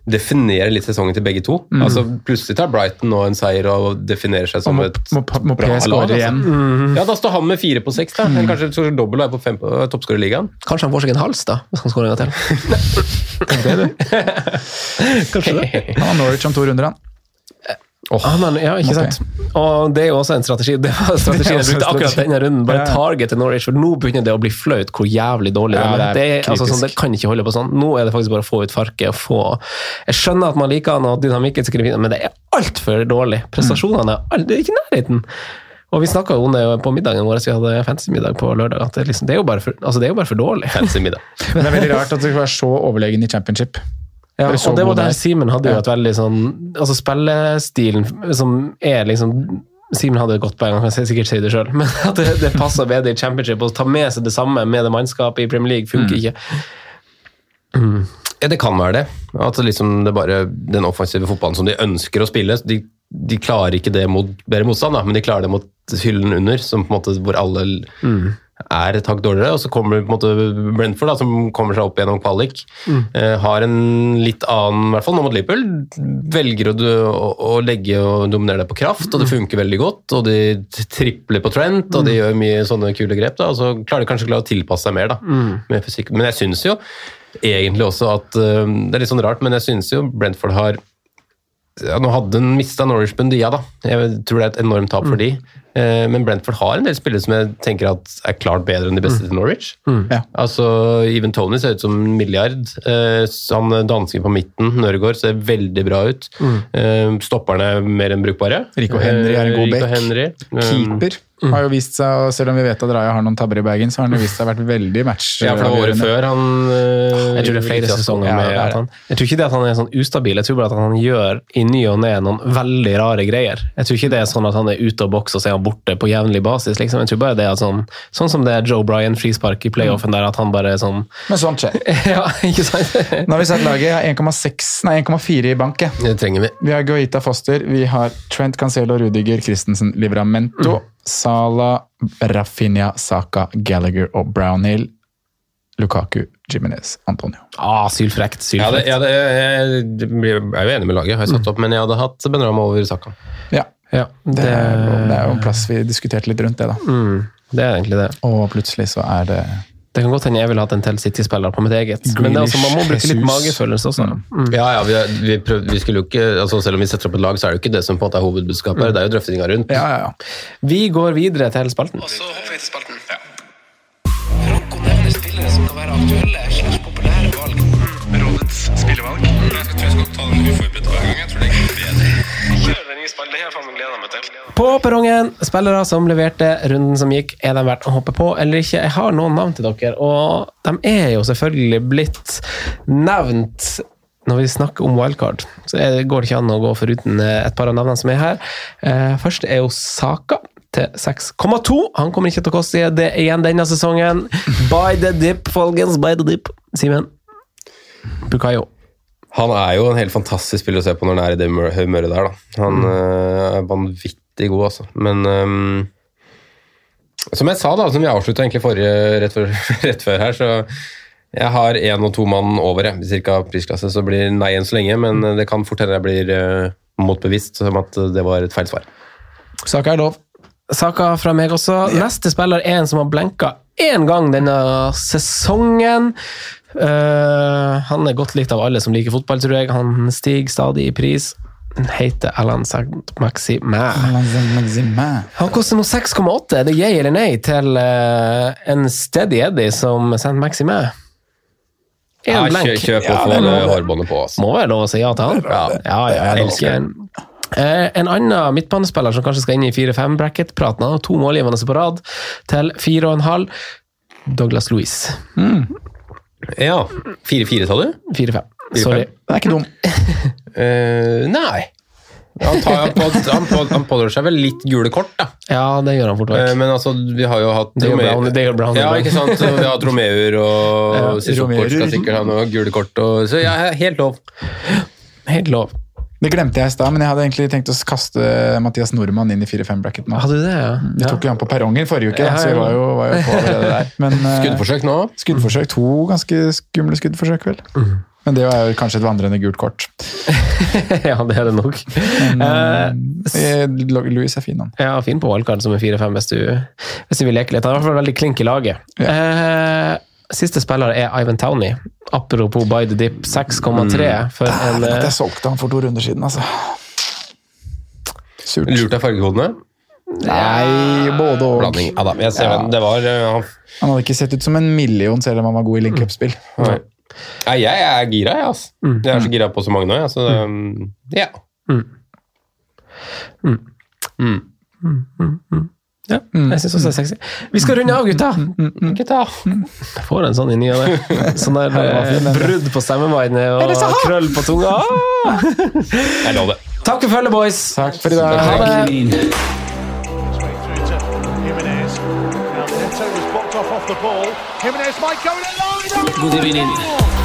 D: definerer litt sesongen til begge to. Altså Plutselig tar Brighton nå en seier og definerer seg som
C: må,
D: et
C: må, må
D: bra lag. Altså.
C: Mm.
D: Ja, da står han med fire på seks, da. Eller kanskje dobbel og er på fem på toppskårerligaen.
B: Kanskje han får seg en hals, da, hvis han skårer en gang til. Kanskje det.
C: Han har Norwich om to runder, han.
B: Ah, men, ja, ikke sant? Og det er jo også en strategi. Det var strategien jeg brukte akkurat denne runden. Bare
C: Ja, ja.
B: target til Norwich, for nå begynner det å bli flaut hvor jævlig dårlig
C: Ja,
B: de er.
C: det
B: Det,
C: er
B: altså, sånn, det kan ikke holde på sånn. Nå er det faktisk bare å få ut farket og få Jeg skjønner at man liker han og dynamikken men det er altfor dårlig. Prestasjonene er aldri, det er ikke i nærheten. Og vi snakka om det jo på middagen vår, vi hadde fantasy-middag på lørdag, at det, liksom, det, er jo bare for, altså, det er jo bare for dårlig.
D: Fancy middag.
C: Men det er veldig rart at det skal være så overlegen i championship.
B: Ja, og det var der. Simen hadde jo et veldig sånn Altså spillestilen som er liksom Simen hadde et godt poeng, han kan sikkert si det sjøl, men at det, det passer bedre i championship. Å ta med seg det samme med det mannskapet i Premier League funker ikke.
D: Ja, det kan være det. At liksom det bare den offensive fotballen som de ønsker å spille, de, de klarer ikke det mot bedre motstand, da, men de klarer det mot hyllen under, som på en måte hvor alle er et hakk dårligere. Og så kommer på en måte Brentford, da, som kommer seg opp gjennom kvalik. Eh, har en litt annen, i hvert fall nå mot Liverpool, velger å, å, å legge og dominere det på kraft, og det funker veldig godt. Og de tripler på Trent, og de gjør mye sånne kule grep. da, Og så klarer de kanskje å tilpasse seg mer da, med fysikk. Men jeg syns jo egentlig også at eh, Det er litt sånn rart, men jeg syns jo Brentford har ja, Nå hadde han mista Norwich Bundia, da. Jeg tror det er et enormt tap for de. Eh, Men Brentford har en del spillere som jeg tenker at er klart bedre enn de beste til Norwich.
C: Ja.
D: Altså, Even Tony ser ut som en milliard. Eh, Han dansken på midten, Nørgaard, ser veldig bra ut. Mm. Stopperne er mer enn brukbare.
C: Rico Henry er en god
D: Eh, Rico
C: back.
D: Henry. Mm.
C: Keeper har jo vist seg, og selv om vi vet at Raja har noen tabber i bagen, så har han jo vist seg vært veldig match.
D: Ja, for det var året før han eh,
B: Jeg tror det er flere sesonger
C: Ja,
B: med at han Jeg tror ikke det at han er sånn ustabil, jeg tror bare at han gjør i ny og ne noen veldig rare greier. Jeg tror ikke det er sånn at han er ute og bokser og så er han borte på jevnlig basis, liksom. Jeg tror bare det er at sånn, sånn som det er Joe Bryan frispark i playoffen der, at han bare er sånn
C: Men sånt skjer.
B: Ja, ikke sant?
C: Nå har vi satt laget. Jeg har 1,6 nei 1,4 i bank.
D: Det trenger vi.
C: Vi har Guita Foster, vi har Trent Cancelo, Rudiger, Christensen, Livramento, Sala, Rafinha, Saka, Gallagher og Brownhill. Lukaku, Jimenez, Antonio.
B: Ah, sylfrekt.
D: Ja, det,
B: sylfrekt.
D: ja, det, jeg, jeg er jo enig med laget, har jeg satt opp, men jeg hadde hatt Benrahma over Saka.
C: Ja,
B: Ja,
C: det
B: det,
C: er, jo- det er jo en plass vi diskuterte litt rundt det, da.
B: mm, det er egentlig det.
C: Og plutselig så er det
B: Det kan godt hende jeg ville hatt en til City-spiller på mitt eget, men det er altså, man må bruke litt magefølelse også. Mm.
D: Ja, ja, vi, vi, prøv, vi skulle jo ikke, altså Selv om vi setter opp et lag, så er det jo ikke det som på en måte er hovedbudskapet. Mm. Det er jo drøftinga rundt.
C: Ja, ja, ja.
B: Vi går videre til spalten.
E: Og så hopper vi til spalten. Rocco nevner spillere som kan være aktuelle slags populære valg. Rådets spillevalg. Jeg tror jeg skal ta den uforberedt
B: På perrongen, spillere som leverte runden som gikk, er de verdt å hoppe på eller ikke? Jeg har noen navn til dere, og de er jo selvfølgelig blitt nevnt når vi snakker om wildcard. Så går det ikke an å gå foruten eh, et par av navnene som er her. Eh, Først er jo Saka til 6,2. Han kommer ikke til å koste det igjen denne sesongen. By the dip, folkens. By the dip. Simen? Bukayo.
D: Han er jo en helt fantastisk spiller å se på når han er i det humør- humøret der. da. Han øh, er vanvittig god, altså. Men øhm, som jeg sa, da, som vi avslutta egentlig forrige rett før, rett før her, så jeg har én og to mann over jeg, cirka prisklasse, så blir nei enn så lenge. Men det kan fort hende jeg blir øh, motbevist som at det var et feil svar.
C: Saka er lov.
B: Saka fra meg også. Neste spiller er en som har blenka én gang denne sesongen. Eh, han er godt likt av alle som liker fotball, tror jeg. Han stiger stadig i pris. Han heter Alan Saint-Maxime. Han koster nå 6,8. Er det yay eller nei til uh, en steady Eddie som Saint-Maxime?
D: Ja,
B: blenk.
D: kjø, kjøp og få
B: det
D: det hårbåndet på. Altså.
B: må være lov å si ja til han?
D: Ja.
B: ja, ja jeg elsker han. Eh, en annen midtbanespiller som kanskje skal inn i 4-5-bracket-praten, han har to målgivende på rad til 4,5. Douglas Louise.
D: Ja. 4-4, sa du?
B: 4-5.
D: 4-5.
B: Sorry.
C: Den er ikke dum.
D: uh, nei. Han, tar, han, på, han, på, han pådrar seg vel litt gule kort, da.
B: Ja, det gjør han fort
D: Eh,
B: vekk.
D: Men altså, vi har jo hatt
B: Det gjør Brown- det gjør Brown
D: Ja, ikke sant? Vi har hatt Romeur og
B: Ja,
D: Sissoko skal sikkert ha noe gule kort. Og, så ja, helt lov.
B: Helt lov.
C: Det glemte jeg i stad, men jeg hadde egentlig tenkt å kaste Mathias Nordmann inn i 4-5-bracketen. nå.
B: Hadde du det, ja?
C: Vi tok jo han på perrongen forrige uke,
B: Ja,
C: da, så vi var jo, var jo på allerede der. Men, eh,
D: Skuddforsøk nå.
C: skuddforsøk. To ganske skumle skuddforsøk, vel. Men det er jo kanskje et vandrende gult kort.
B: ja, det er det nok.
C: Men, uh, Louis er fin, han.
B: Ja, fin på wildcard som er 4-5 hvis, du- vil leke litt. Han er i hvert fall veldig klink i laget. Eh, siste spiller er Ivan Towney. Apropos by the dip, 6,3 for en
C: Dæven at
B: eh,
C: jeg solgte han for to runder siden, altså. Surt.
D: Lurt av fargekodene.
C: Nei, både og.
D: Blanding. Ja da, jeg ser
C: Ja.
D: den. Det var ja. han-
C: Han hadde ikke sett ut som en million selv om han var god i link-up-spill.
D: Nei. Nei, jeg er gira, jeg. Altså.
B: Mm.
D: Jeg er så gira på så mange nå. Jeg, så, um, ja.
B: Ja, jeg syns også det er sexy. Vi skal runde av, gutta!
D: Gutta.
B: Får en sånn i ny og ne. Sånn der eh, brudd på stemmeveiene og krøll på tunga. Ah!
D: Jeg lover det.
B: Takk for følget, boys!
C: Takk for i dag.
B: Ha det!
F: Good through